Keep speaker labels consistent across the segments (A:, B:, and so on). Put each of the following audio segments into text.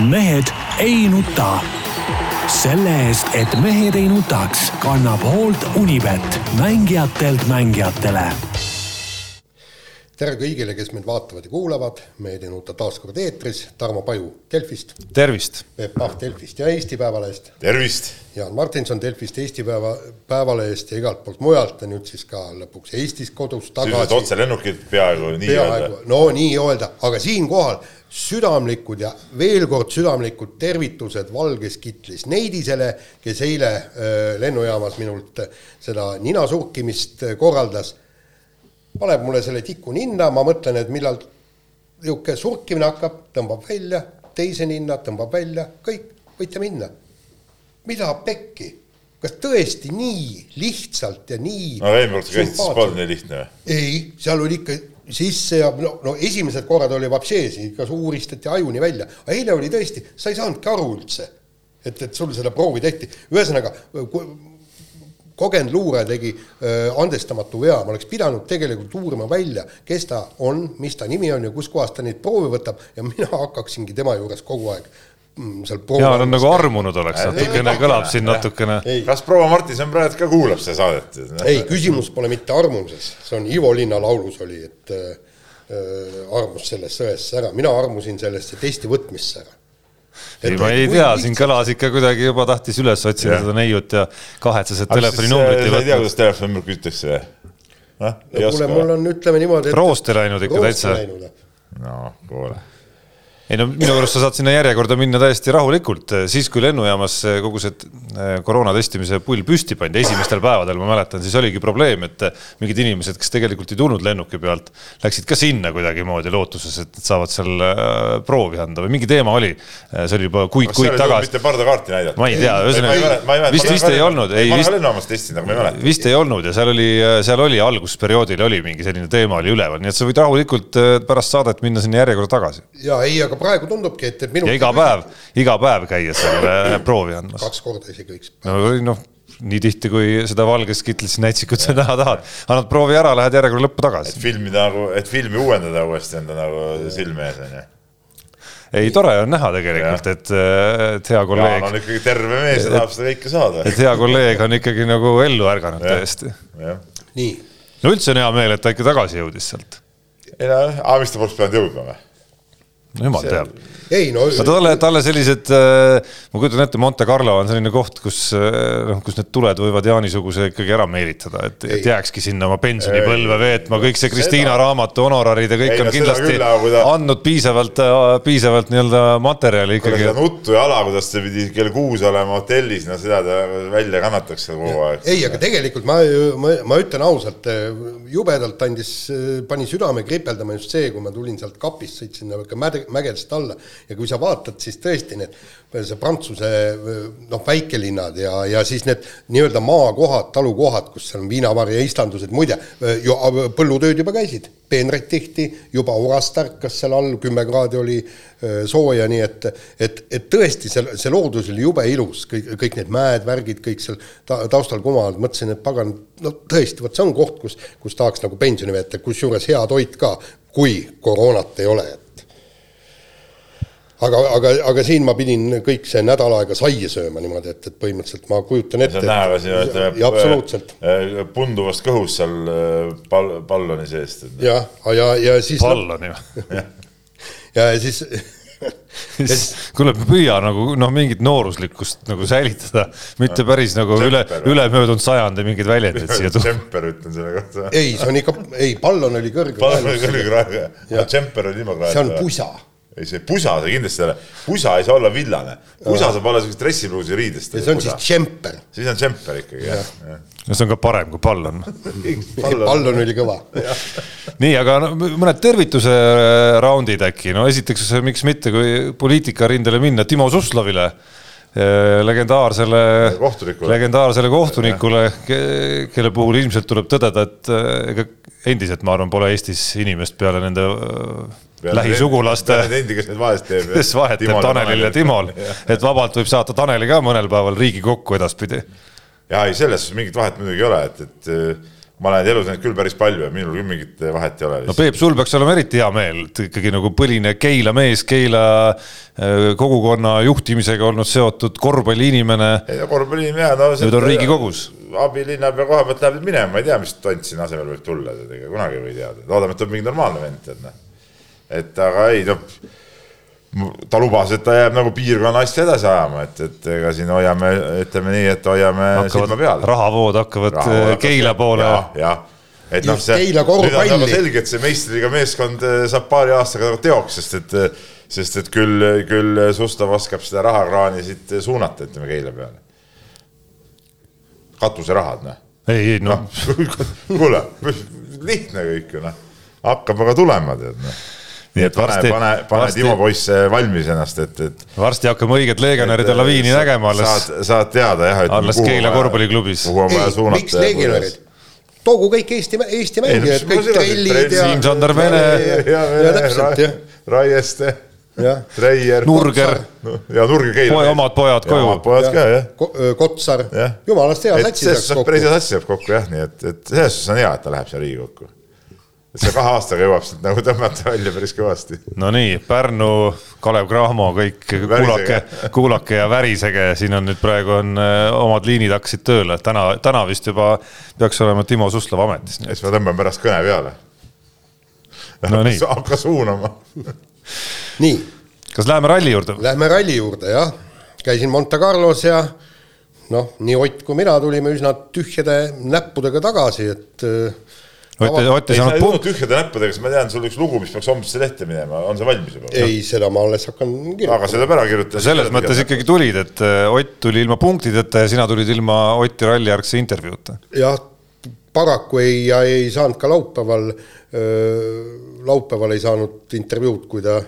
A: mehed ei nuta. selle eest, et mehed ei nutaks, kannab hoolt Unibet, mängijatelt mängijatele.
B: Tere kõigile, kes meid vaatavad ja kuulavad, ei nuta taas kord eetris, Tarmo Paju Delfist,
C: tervist!
B: Peep Pahv Delfist ja Eesti Päevalehest,
D: tervist!
B: Jaan Martinson Delfist, Eesti Päeva, Päevalehest ja igalt poolt mujalt ja nüüd siis ka lõpuks Eestis kodus tagasi.
D: otselennukid peaaegu nii
B: peaaegu
D: öelda.,
B: no nii öelda, aga siinkohal südamlikud ja veel kord südamlikud tervitused valges kitlis Neidisele, kes eile öö, lennujaamas minult seda ninasurkimist öö, korraldas. Paneb mulle selle tiku ninna, ma mõtlen, et millal niisugune surkimine hakkab, tõmbab välja, teise ninna tõmbab välja, kõik, võite minna. mida pekki? kas tõesti nii lihtsalt ja nii
D: no eelmine kord sa käisid, siis polnud nii lihtne või?
B: ei, seal oli ikka sisse ja no, no esimesed korrad oli vapšeesi, ikka uuristati ajuni välja, aga eile oli tõesti, sa ei saanudki aru üldse, et, et sul seda proovi tehti, ühesõnaga kogenud luuraja tegi öö, andestamatu vea, ma oleks pidanud tegelikult uurima välja, kes ta on, mis ta nimi on ja kuskohast ta neid proove võtab. Ja mina hakkaksingi tema juures kogu aeg mm, seal proovi
C: jaa, no nagu armunud oleks natukene, kõlab siin natukene.
D: kas proua Martinson praegu ka kuulab seda saadet?
B: ei, küsimus pole mitte armumises, see on Ivo Linna laulus oli, et äh, armus sellest sõesse ära, mina armusin sellesse testi võtmisse ära.
C: Ei, ma ei tea, siin kõlas ikka kuidagi juba tahtis üles otsida seda neiut ja kahetses, et telefoninumbrit ei
D: sa ei tea,
C: võtnud.
D: kuidas telefoninumbrit küsitakse või? noh, ei
B: no kuule,
D: oska
B: mul on, ütleme niimoodi, et
C: Roosti läinud ikka täitsa.
D: no kuule.
C: Ei no minu arust sa saad sinna järjekorda minna täiesti rahulikult, siis kui lennujaamas kogu see eh, koroona testimise pull püsti pandi esimestel päevadel, ma mäletan, siis oligi probleem, et mingid inimesed, kes tegelikult ei tulnud lennuki pealt, läksid ka sinna kuidagimoodi lootuses, et nad saavad seal äh, proovi anda või mingi teema oli. see oli juba kuid-kuid tagasi.
D: mitte pardakaarti näidata.
C: ma ei tea, ühesõnaga vist, vist ei olnud, ei
D: ma olen lennujaamas testinud, aga ma ei mäleta.
C: vist ei olnud ja seal oli, seal oli algusperioodil oli mingi selline teema oli üleval, nii et sa võid rahulikult eh, pärast saadet minna sinna järjekorda tagasi
B: ja ei, aga praegu tundubki, et, et minu
C: iga päev, iga päev käia seal äh, proovi andmas.
B: kaks korda isegi võiks.
C: no noh, nii tihti, kui seda valges kitlis näitsikut sa näha tahad, annad proovi ära, lähed järjekorra lõppu tagasi.
D: et filmi nagu, et filmi uuendada uuesti enda nagu silme ees onju.
C: ei, tore on näha tegelikult, et, et hea
D: Jaan
C: kolleeg,
D: on ikkagi terve mees ja tahab seda kõike saada.
C: et hea kolleeg on ikkagi nagu ellu ärganud täiesti.
B: nii,
C: no üldse on hea meel, et ta ikka tagasi jõudis sealt.
D: ei no, aga mis ta poleks pidanud jõudma või?
C: No jumal teab
B: ei no
C: talle, talle sellised, ma kujutan ette, Monte Carlo on selline koht, kus noh, kus need tuled võivad Jaani-suguse ikkagi ära meelitada, et, et jääkski sinna oma pensionipõlve veetma, kõik see Kristiina
D: Seda-
C: raamatu honorarid ja kõik
D: Ei,
C: on kindlasti
D: küll, ta-
C: andnud piisavalt, piisavalt nii-öelda materjali
D: kuule
C: ikkagi
D: seda. nuttu ja hala, kuidas ta pidi kell kuus olema hotellis, no seda ta välja kannataks seal kogu aeg.
B: ei, aga tegelikult ma, ma, ma ütlen ausalt, jubedalt andis, pani südame kripeldama just see, kui ma tulin sealt kapist, sõitsin nagu ikka mäge, mägedest alla. Ja kui sa vaatad, siis tõesti need, see Prantsuse noh, väikelinnad ja, ja siis need nii-öelda maakohad, talukohad, kus seal on viinavar ja istandused, muide, ju põllutööd juba käisid, peenraid tehti, juba oras tärkas seal all, kümme kraadi oli sooja, nii et, et, et tõesti, see, see loodus oli jube ilus, kõik, kõik need mäed, värgid, kõik seal ta, taustal kumavad, mõtlesin, et pagan, no tõesti, vot see on koht, kus, kus tahaks nagu pensioni veeta, kusjuures hea toit ka, kui koroonat ei ole, et aga, aga, aga siin ma pidin kõik see nädal aega saia sööma niimoodi, et, et põhimõtteliselt ma kujutan ette.
D: see on näha ka siin,
B: ja absoluutselt.
D: ütleme, punduvast kõhust seal äh, pall, palloni seest.
B: jah, ja, ja siis.
C: palloni või?
B: ja siis
C: siis kuule, püüa nagu noh, mingit nooruslikkust nagu säilitada, mitte päris nagu üle, ülemöödunud sajandi mingeid väljendeid siia tuua.
D: džemper ütlen selle kohta.
B: ei, see on ikka, ei, pallon oli kõrge.
D: pallon oli krae, aga džemper oli ilma krae.
B: see on pusa
D: ei, see pusa, see kindlasti ei ole, pusa ei saa olla villane, pusa saab olla siukest dressipluusi riidest.
B: ja see on siis džemper.
D: siis on džemper ikkagi jah, jah.
C: no see on ka parem kui pallon.
B: Pallon. Oli kõva.
C: nii, aga no, mõned tervituse raundid äkki, no esiteks miks mitte, kui poliitikarindele minna, Timo Suslovile, legendaarsele
D: Kohtunikule.,
C: legendaarsele kohtunikule, kelle puhul ilmselt tuleb tõdeda, et eh, ega endiselt ma arvan, pole Eestis inimest peale nende eh, lähisugulaste,
D: Endi, kes neid vahest teeb.
C: kes vahet teeb Tanelil ja Timol, et vabalt võib saata Taneli ka mõnel päeval Riigikokku edaspidi.
D: Ja ei, selles mingit vahet muidugi ei ole, et, et äh, ma olen elus näinud küll päris palju ja minul küll mingit vahet ei ole
C: no Peep, sul peaks olema eriti hea meel, et ikkagi nagu põline Keila mees, Keila äh, kogukonna juhtimisega olnud seotud korvpalliinimene.
D: ei no korvpalli ja no
C: Nüüd on Riigikogus.
D: abilinnapea koha pealt läheb minema, ma ei tea, mis tont siin asemel võib tulla, ega kunagi ei või teada, loodame, et on mingi normaalne vend, tead noh. et aga ei no ta lubas, et ta jääb nagu piirkonna asja edasi ajama, et, et ega siin hoiame, ütleme nii, et hoiame silma peal.
C: rahavood hakkavad äh, Keila poole.
D: jah, jah, et noh, see
B: Keila
D: nüüd on nagu selge, et see meistriga meeskond eh, saab paari aastaga nagu teoks, sest et sest et küll, küll Suslov oskab seda rahakraani siit suunata, ütleme Keila peale. katuserahad, noh.
C: ei, ei noh,
D: kuule, lihtne kõik ju noh, hakkab aga tulema, tead noh. Nii et pane
C: varsti-,
D: pane, pane
C: varsti-
D: Timo poiss valmis ennast, et, et.
C: varsti hakkame õiget legionäride laviini nägema alles,
D: saad, saad teada jah.
C: alles Keila korvpalliklubis.
D: kuhu on vaja suunata.
B: miks legionärid? toogu kõik Eesti, Eesti mängijad, kõik trellid ja.
C: Siim-Sander Vene,
B: ja täpselt, jah.
D: Raieste, Treier.
C: Nurger,
D: ja Nurger Keila.
C: Poe omad pojad koju.
D: omad pojad ka jah.
B: Kotsar jumalast hea
D: suhtes päris hea
B: kokku.
D: sats jääb kokku jah, nii et, et selles suhtes on hea, et ta läheb siia Riigikokku. See kahe aastaga jõuab sealt nagu tõmmata välja päris kõvasti.
C: no nii, Pärnu, Kalev Cramo, kõik kuulake, kuulake ja värisege, siin on nüüd praegu on äh, omad liinid hakkasid tööle, täna, täna vist juba peaks olema Timo Suslov ametis.
D: siis ma tõmban pärast kõne peale.
C: No nii.
D: hakka suunama.
B: nii,
C: kas läheme ralli juurde?
B: lähme ralli juurde jah, käisin Monte Carlos ja noh, nii Ott kui mina tulime üsna tühjade näppudega tagasi, et äh,
C: Ott, Ott ei
D: ei, sa
C: saanud punkti,
D: tühjade näppudega, sest ma tean, sul üks lugu, mis peaks homsesse lehte minema, on see valmis juba?
B: ei, seda ma alles hakkan
D: aga
B: kirjutama.
D: see peab ära kirjutada.
C: selles mõttes. ikkagi tulid, et äh, Ott tuli ilma punktideta ja sina tulid ilma Oti rallijärgse intervjuuta.
B: jah, paraku ei, ja ei saanud ka laupäeval, laupäeval ei saanud intervjuud, kui ta,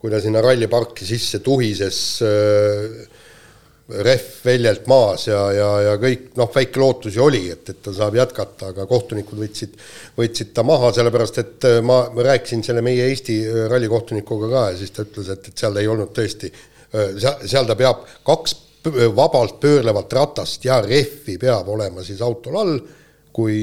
B: kui ta sinna ralliparki sisse tuhises äh, rehv väljalt maas ja, ja, ja kõik noh, väike lootus ju oli, et, et ta saab jätkata, aga kohtunikud võtsid, võtsid ta maha, sellepärast et äh, ma, ma rääkisin selle meie Eesti äh, rallikohtunikuga ka ja siis ta ütles, et, et seal ei olnud tõesti, seal, seal ta peab kaks vabalt pöörlevat ratast ja rehvi peab olema siis autol all, kui,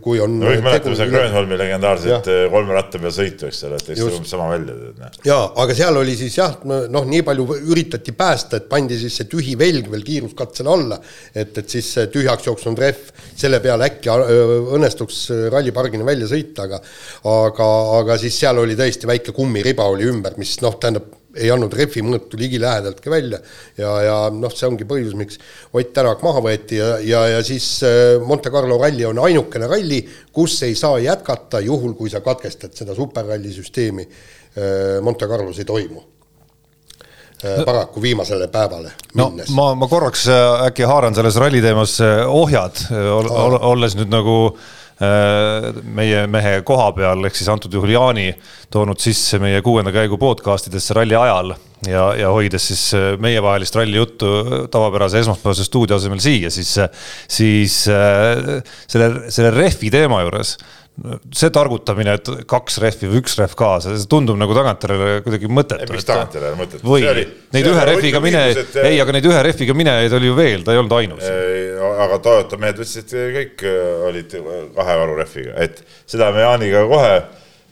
B: kui on
D: no kõik mäletame seda Grönholmi legendaarset eh, kolme ratta peal sõitu, eks ole, et eks see umbes sama välja noh.
B: jaa, aga seal oli siis jah, noh, nii palju üritati päästa, et pandi siis see tühi velg veel kiiruskatsele alla, et, et siis tühjaks jooksnud rehv, selle peale äkki öö, õnnestuks rallipargini välja sõita, aga aga, aga siis seal oli tõesti väike kummiriba oli ümber, mis noh, tähendab, ei andnud rehvi mõõtu ligilähedaltki välja ja, ja noh, see ongi põhjus, miks Ott Tänak maha võeti ja, ja, ja siis äh, Monte Carlo ralli on ainukene ralli, kus ei saa jätkata juhul, kui sa katkestad seda superralli süsteemi. Monte Carlos ei toimu. paraku viimasele päevale
C: no
B: minnes.
C: ma, ma korraks äh, äkki haaran selles ralli teemas äh, ohjad, olles nüüd nagu äh, meie mehe koha peal, ehk siis antud juhul Jaani toonud sisse meie kuuenda käigu podcast idesse ralli ajal ja, ja hoides siis äh, meievahelist ralli juttu tavapärase esmaspäevase stuudio asemel siia, siis, siis äh, selle, selle rehvi teema juures see targutamine, et kaks rehvi või üks rehv kaasa, see tundub nagu tagantjärele kuidagi mõttetu.
D: miks tagantjärele mõttetu?
C: või
D: See oli-
C: neid ühe rehviga mine
D: et-,
C: ei, aga neid ühe rehviga minejaid oli ju veel, ta ei olnud ainus.
D: aga Toyota mehed ütlesid, et kõik eh, olid kahe varurehviga, et seda me Jaaniga kohe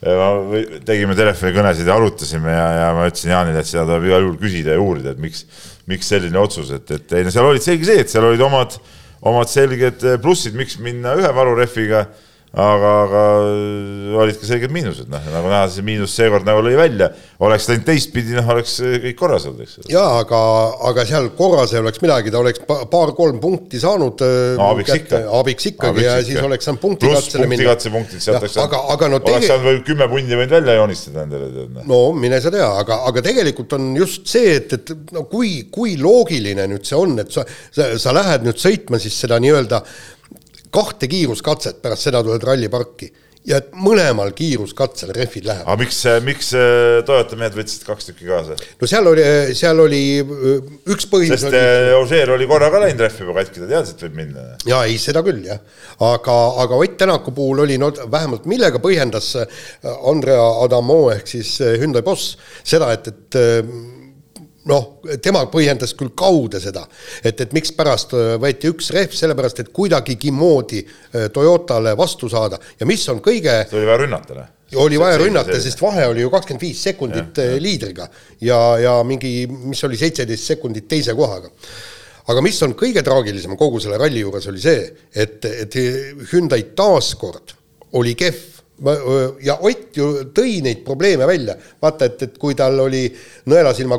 D: või- tegime telefonikõnesid ja arutasime ja, ja ma ütlesin Jaanile, et seda tuleb igal juhul küsida ja uurida, et miks, miks selline otsus, et, et ei no seal olid selge see, et seal olid omad, omad selged plussid, miks minna ühe varurehviga aga, aga olid ka selged miinused, noh, nagu näha, see miinus seekord nagu lõi välja, oleks läinud teistpidi, noh, oleks kõik korras olnud, eks
B: jaa, aga, aga seal korras ei oleks midagi, ta oleks pa- paar-kolm punkti saanud
D: no abiks ikka.
B: abiks ikkagi ja siis oleks saanud punktikatsele minna.
D: punktikatsepunktid sealt oleks
B: aga, aga no
D: oleks saanud või kümme pundi võinud välja joonistada endale, tead noh.
B: no mine sa tea, aga, aga tegelikult on just see, et, et no kui, kui loogiline nüüd see on, et sa, sa, sa lähed nüüd sõitma siis seda nii-öelda kahte kiiruskatset, pärast seda tuled ralliparki ja et mõlemal kiiruskatsel rehvid lähevad.
D: aga miks, miks äh, Toyota mehed võtsid kaks tükki kaasa?
B: no seal oli, seal oli öö, üks põhjus
D: sest
B: oli
D: äh, Ožeer oli korra ka läinud rehvi juba katki, ta teadis, et võib minna.
B: jaa, ei seda küll jah, aga, aga Ott Tänaku puhul oli no vähemalt millega põhjendas äh, Andrea Adamo ehk siis äh, Hyundai boss seda, et, et äh, noh, tema põhjendas küll kaude seda, et, et mikspärast äh, võeti üks rehv, sellepärast et kuidagigi moodi äh, Toyotale vastu saada ja mis on kõige
D: see oli vaja rünnata, noh.
B: oli vaja rünnata, sest vahe oli ju kakskümmend viis sekundit ja, ja. liidriga ja, ja mingi, mis oli seitseteist sekundit teise kohaga. aga mis on kõige traagilisem kogu selle ralli juures, oli see, et, et Hyundai taaskord oli kehv ja Ott ju tõi neid probleeme välja, vaata, et, et kui tal oli nõelasilma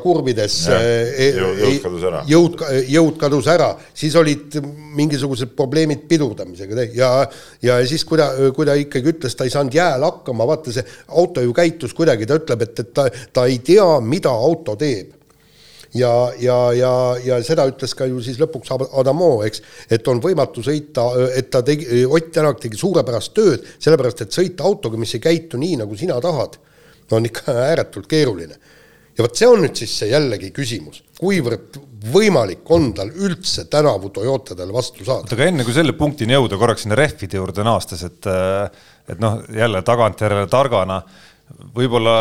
D: e, jõud, jõud kadus ära,
B: jõud, jõud kadus ära, siis olid mingisugused probleemid pidurdamisega ja, ja siis, kui ta, kui ta ikkagi ütles, ta ei saanud jääl hakkama, vaata see auto ju käitus kuidagi, ta ütleb, et, et ta, ta ei tea, mida auto teeb ja, ja, ja, ja seda ütles ka ju siis lõpuks Adamo, eks, et on võimatu sõita, et ta tegi, Ott Tänak tegi suurepärast tööd, sellepärast et sõita autoga, mis ei käitu nii, nagu sina tahad, on ikka ääretult keeruline. ja vot see on nüüd siis see jällegi küsimus, kuivõrd võimalik on tal üldse tänavu Toyotadele vastu saada.
C: oota, aga enne kui selle punktini jõuda, korraks sinna rehvide juurde naastes, et et noh, jälle tagantjärele targana võib-olla,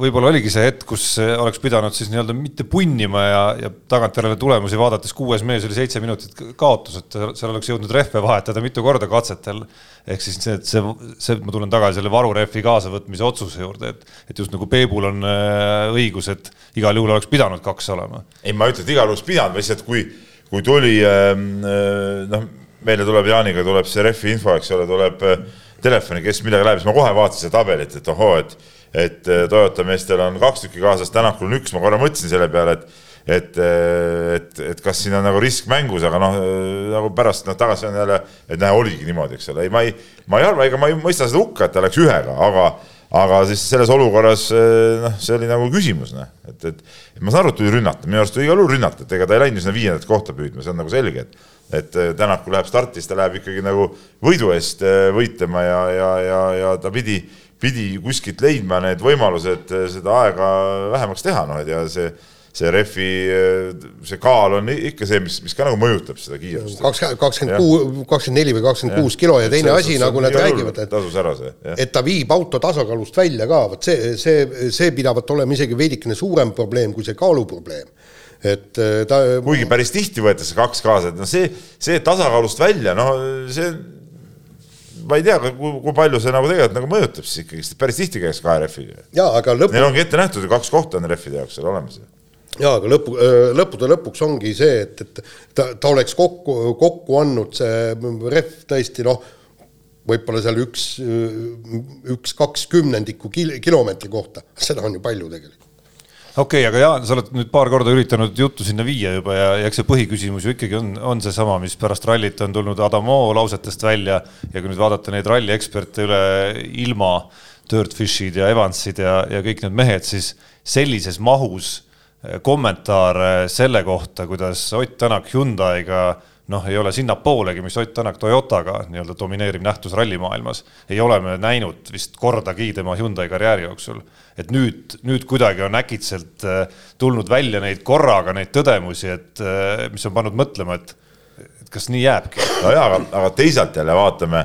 C: võib-olla oligi see hetk, kus oleks pidanud siis nii-öelda mitte punnima ja, ja tagantjärele tulemusi vaadates kuues mees oli seitse minutit kaotus, et seal oleks jõudnud rehve vahetada mitu korda katsetel. ehk siis see, see, see, ma tulen tagasi selle varurehvi kaasavõtmise otsuse juurde, et, et just nagu Peebul on äh, õigus, et igal juhul oleks pidanud kaks olema.
D: ei, ma ei ütle, et igal juhul oleks pidanud, lihtsalt kui, kui tuli ähm, äh, noh, meile tuleb Jaaniga tuleb see rehvi info, eks ole, tuleb äh, telefoni, kes millega läheb, siis ma kohe vaatasin seda tabelit, et ohoo, et et äh, Toyota meestel on kaks tükki kaasas, Tänakul on üks, ma korra mõtlesin selle peale, et et, äh, et, et kas siin on nagu risk mängus, aga noh, äh, nagu pärast noh, tagasi on jälle, et näe, oligi niimoodi, eks ole, ei, ma ei, ma ei arva, ega ma ei mõista seda hukka, et ta läks ühega, aga aga siis selles olukorras noh, see oli nagu küsimus, noh, et, et, ma saan aru, et tuli rünnata, minu arust tuli igal juhul rünnata, et ega ta ei läinud sinna viiendat kohta püüdma, see on nagu selge, et et Tänaku läheb startis, ta läheb ikkagi nagu võidu eest võitlema ja, ja, ja, ja ta pidi pidi kuskilt leidma need võimalused eh, seda aega vähemaks teha, noh, et ja see, see eh, see kaal on ikka see, mis, mis ka nagu mõjutab seda kiirust.
B: kakskümmend kuus, kakskümmend neli või kakskümmend kuus kilo ja teine asi, nagu nad räägivad, et
D: tasus ära see.
B: et ta viib auto tasakaalust välja ka, vot see, see, see pidavat olema isegi veidikene suurem probleem kui see kaaluprobleem et eh, ta.
D: kuigi päris tihti võetakse kaks kaasa, et noh, see, see tasakaalust välja, no see ma ei tea, kui, kui palju see nagu tegelikult nagu mõjutab siis ikkagi, päris tihti käiakse kahe
B: aga lõpu.
D: Neil ongi ette nähtud ju kaks kohta on rehvide jaoks seal olemas.
B: jaa, aga lõpu, lõppude lõpuks ongi see, et, et ta, ta oleks kokku, kokku andnud see rehv tõesti noh, võib-olla seal üks, üks kaks kümnendikku kil, kilomeetri kohta, seda on ju palju tegelikult
C: okei okay,, aga Jaan, sa oled nüüd paar korda üritanud juttu sinna viia juba ja, ja eks see põhiküsimus ju ikkagi on, on seesama, mis pärast rallit on tulnud Adamo lausetest välja ja kui nüüd vaadata neid ralli eksperte üle ilma, Dirtfishid ja Evansid ja, ja kõik need mehed, siis sellises mahus eh, kommentaare selle kohta, kuidas Ott Tänak Hyundai'ga noh, ei ole sinnapoolegi, mis Ott Tänak Toyotaga nii-öelda domineeriv nähtus rallimaailmas, ei ole me näinud vist kordagi tema Hyundai karjääri jooksul et nüüd, nüüd kuidagi on äkitselt äh, tulnud välja neid korraga neid tõdemusi, et äh, mis on pannud mõtlema, et, et kas nii jääbki.
D: no jaa, aga, aga teisalt jälle vaatame,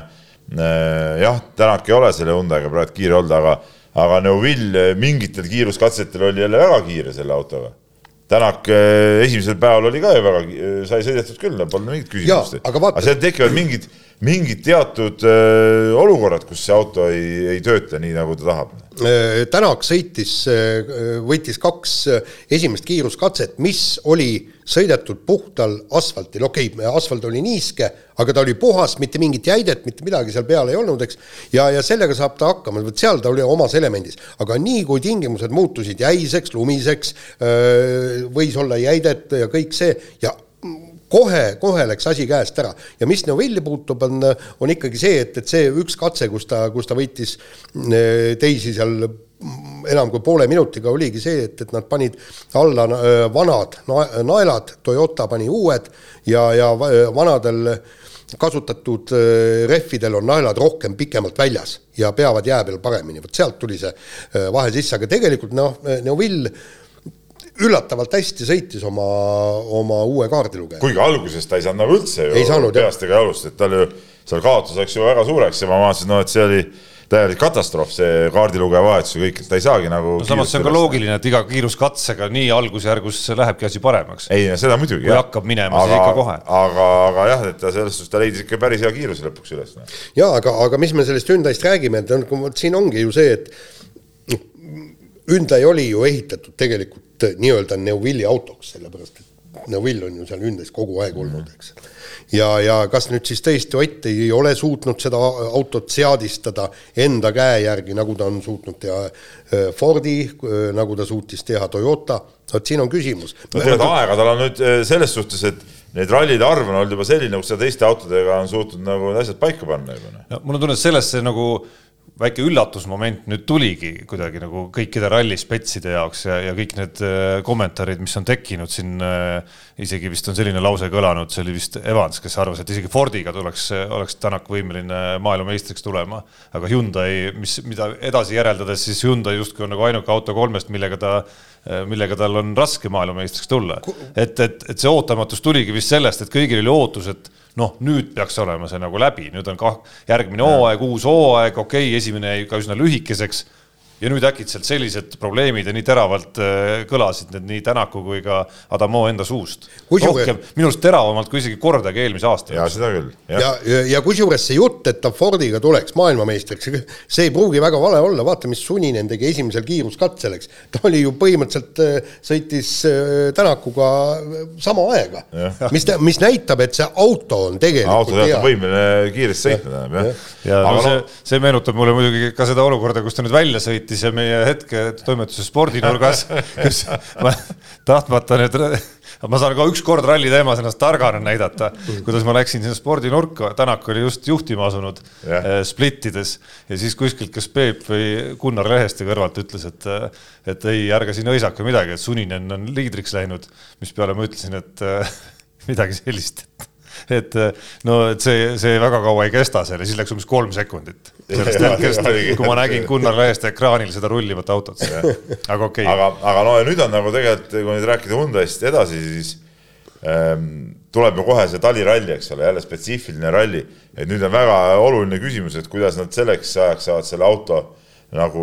D: äh, jah, Tänak ei ole selle Hyundai'ga praegu kiire olnud, aga, aga Neuville mingitel kiiruskatsetel oli jälle väga kiire selle autoga Tänak esimesel päeval oli ka ju väga, sai sõidetud küll, polnud mingit küsimust. aga, aga seal tekivad mingid, mingid teatud öö, olukorrad, kus see auto ei, ei tööta nii, nagu ta tahab.
B: Äh, Tänak sõitis, äh, võitis kaks äh, esimest kiiruskatset, mis oli sõidetud puhtal asfaltil, okei okay,, asfalt oli niiske, aga ta oli puhas, mitte mingit jäidet, mitte midagi seal peal ei olnud, eks. ja, ja sellega saab ta hakkama, vot seal ta oli omas elemendis, aga nii kui tingimused muutusid jäiseks, lumiseks, võis olla jäidet ja kõik see ja kohe, kohe läks asi käest ära. Ja mis Neuvilli puutub, on, on ikkagi see, et, et see üks katse, kus ta, kus ta võitis eh, teisi seal enam kui poole minutiga oligi see, et, et nad panid alla eh, vanad naelad, Toyota pani uued ja, ja vanadel kasutatud eh, rehvidel on naelad rohkem pikemalt väljas ja peavad jää peal paremini, vot sealt tuli see vahe sisse, aga tegelikult noh, Neuvill üllatavalt hästi sõitis oma, oma uue kaardilugeja.
D: kuigi alguses ta ei saanud nagu üldse ju peast ega jalust, et tal ju seal kaotus läks ju väga suureks ja ma vaatasin, no et see oli, täielik katastroof, see kaardilugeja vahetus ja kõik, et ta ei saagi nagu
C: no samas see on ka loogiline, et iga kiiruskatsega nii algusjärgus lähebki asi paremaks.
D: ei, seda muidugi.
C: kui hakkab minema, siis ikka kohe.
D: aga, aga jah, et ta selles suhtes, ta leidis ikka päris hea kiiruse lõpuks üles. Noh.
B: ja aga, aga mis me sellest Hyundai'st räägime, et on, siin ongi ju see, et Hyundai oli ju ehitatud tegelikult nii-öelda Neuville'i autoks, sellepärast et Neuville on ju seal Hyundai's kogu aeg olnud, eks. ja, ja kas nüüd siis tõesti Ott ei ole suutnud seda autot seadistada enda käe järgi, nagu ta on suutnud teha äh, Fordi, äh, nagu ta suutis teha Toyota, vot siin on küsimus.
D: no tead, aega tal on nüüd äh, selles suhtes, et need rallide arv on olnud juba selline, kus ta teiste autodega on suutnud nagu asjad paika panna juba.
C: Noh. mul on tunne, et sellest see nagu väike üllatusmoment nüüd tuligi kuidagi nagu kõikide rallispetside jaoks ja, ja kõik need äh, kommentaarid, mis on tekkinud siin äh,, isegi vist on selline lause kõlanud, see oli vist Evans, kes arvas, et isegi Fordiga tuleks, oleks Tänak võimeline maailmameistriks tulema, aga Hyundai, mis, mida edasi järeldades, siis Hyundai justkui on nagu ainuke auto kolmest, millega ta äh, millega tal on raske maailmameistriks tulla. et, et, et see ootamatus tuligi vist sellest, et kõigil oli ootus, et noh, nüüd peaks olema see nagu läbi, nüüd on kah järgmine hooaeg, uus hooaeg, okei okay,, esimene jäi ka üsna lühikeseks ja nüüd äkitselt sellised probleemid ja nii teravalt äh, kõlasid need nii Tänaku kui ka Adamo enda suust. rohkem, minu arust teravamalt kui isegi kordagi eelmise aasta.
D: ja seda küll.
B: ja, ja, ja, ja kusjuures see jutt, et ta Fordiga tuleks maailmameistriks, see ei pruugi väga vale olla, vaata, mis Suninen tegi esimesel kiiruskatsel, eks. ta oli ju põhimõtteliselt, äh, sõitis äh, Tänakuga sama aega, mis, mis näitab, et see auto on tegelikult
D: auto on võimeline kiiresti sõitma, tähendab jah.
C: ja, no, no see, see meenutab mulle muidugi ka seda olukorda, kus ta nüüd välja sõitis sõitis ja meie hetke toimetuse spordinurgas, kus ma tahtmata nüüd, ma saan ka ükskord ralli teemas ennast targana näidata, kuidas ma läksin sinna spordinurka, Tänak oli just juhtima asunud yeah. splittides. Ja siis kuskilt, kas Peep või Gunnar Leheste kõrvalt ütles, et, et ei, ärge siin hõisake midagi, et Suninen on liidriks läinud, mispeale ma ütlesin, et midagi sellist et no, et see, see väga kaua ei kesta seal ja siis läks umbes kolm sekundit sellest hetkest, kui ma nägin Gunnar Leheste ekraanil seda rullivat autot, aga okei. Okay..
D: aga, aga no ja nüüd on nagu tegelikult, kui nüüd rääkida Hyundai'st edasi, siis ähm, tuleb ju kohe see taliralli, eks ole, jälle spetsiifiline ralli, et nüüd on väga oluline küsimus, et kuidas nad selleks ajaks saavad selle auto nagu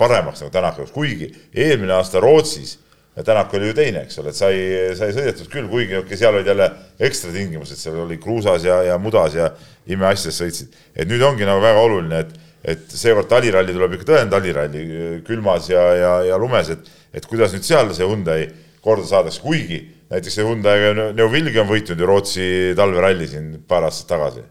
D: paremaks nagu Tänak jaoks, kuigi eelmine aasta Rootsis Tänak oli ju teine, eks ole, et sai, sai sõidetud küll, kuigi okei, seal olid jälle ekstra tingimused, seal oli kruusas ja, ja mudas ja imeasjades sõitsid. et nüüd ongi nagu väga oluline, et, et seekord taliralli tuleb ikka tõeline taliralli külmas ja, ja, ja lumes, et, et kuidas nüüd seal see Hyundai korda saadakse, kuigi näiteks see Hyundai Neuvilgi on võitnud ju Rootsi talveralli siin paar aastat tagasi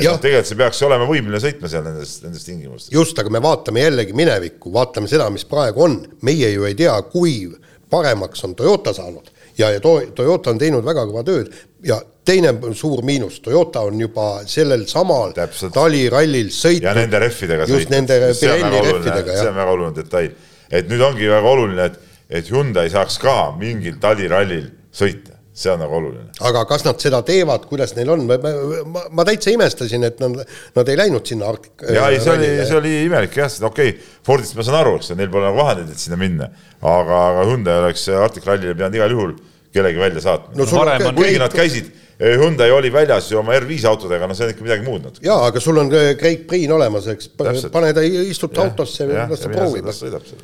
D: et noh, tegelikult see peaks olema võimeline sõitma seal nendes, nendes tingimustes.
B: just, aga me vaatame jällegi minevikku, vaatame seda, mis praegu on, meie ju ei tea, kui paremaks on Toyota saanud ja, ja to-, Toyota on teinud väga kõva tööd ja teine suur miinus, Toyota on juba sellel samal talirallil sõitnud.
D: ja nende rehvidega
B: sõitnud.
D: see on väga oluline detail. et nüüd ongi väga oluline, et, et Hyundai saaks ka mingil talirallil sõita see on nagu oluline.
B: aga kas nad seda teevad, kuidas neil on, ma, ma, ma täitsa imestasin, et nad, nad ei läinud sinna Arctic.
D: ja ei, see oli, see oli imelik jah, sest okei okay,, Fordist ma saan aru, eks neil pole nagu vahendeid, et sinna minna, aga, aga Hyundai oleks Arctic Rallile pidanud igal juhul kellegi välja saatma no,. kuigi nad käisid Hyundai oli väljas ju oma R5 autodega, no see on ikka midagi muud natuke.
B: jaa, aga sul on Craig Priin olemas, eks, pane ta, istud ta autosse ja las ta proovib.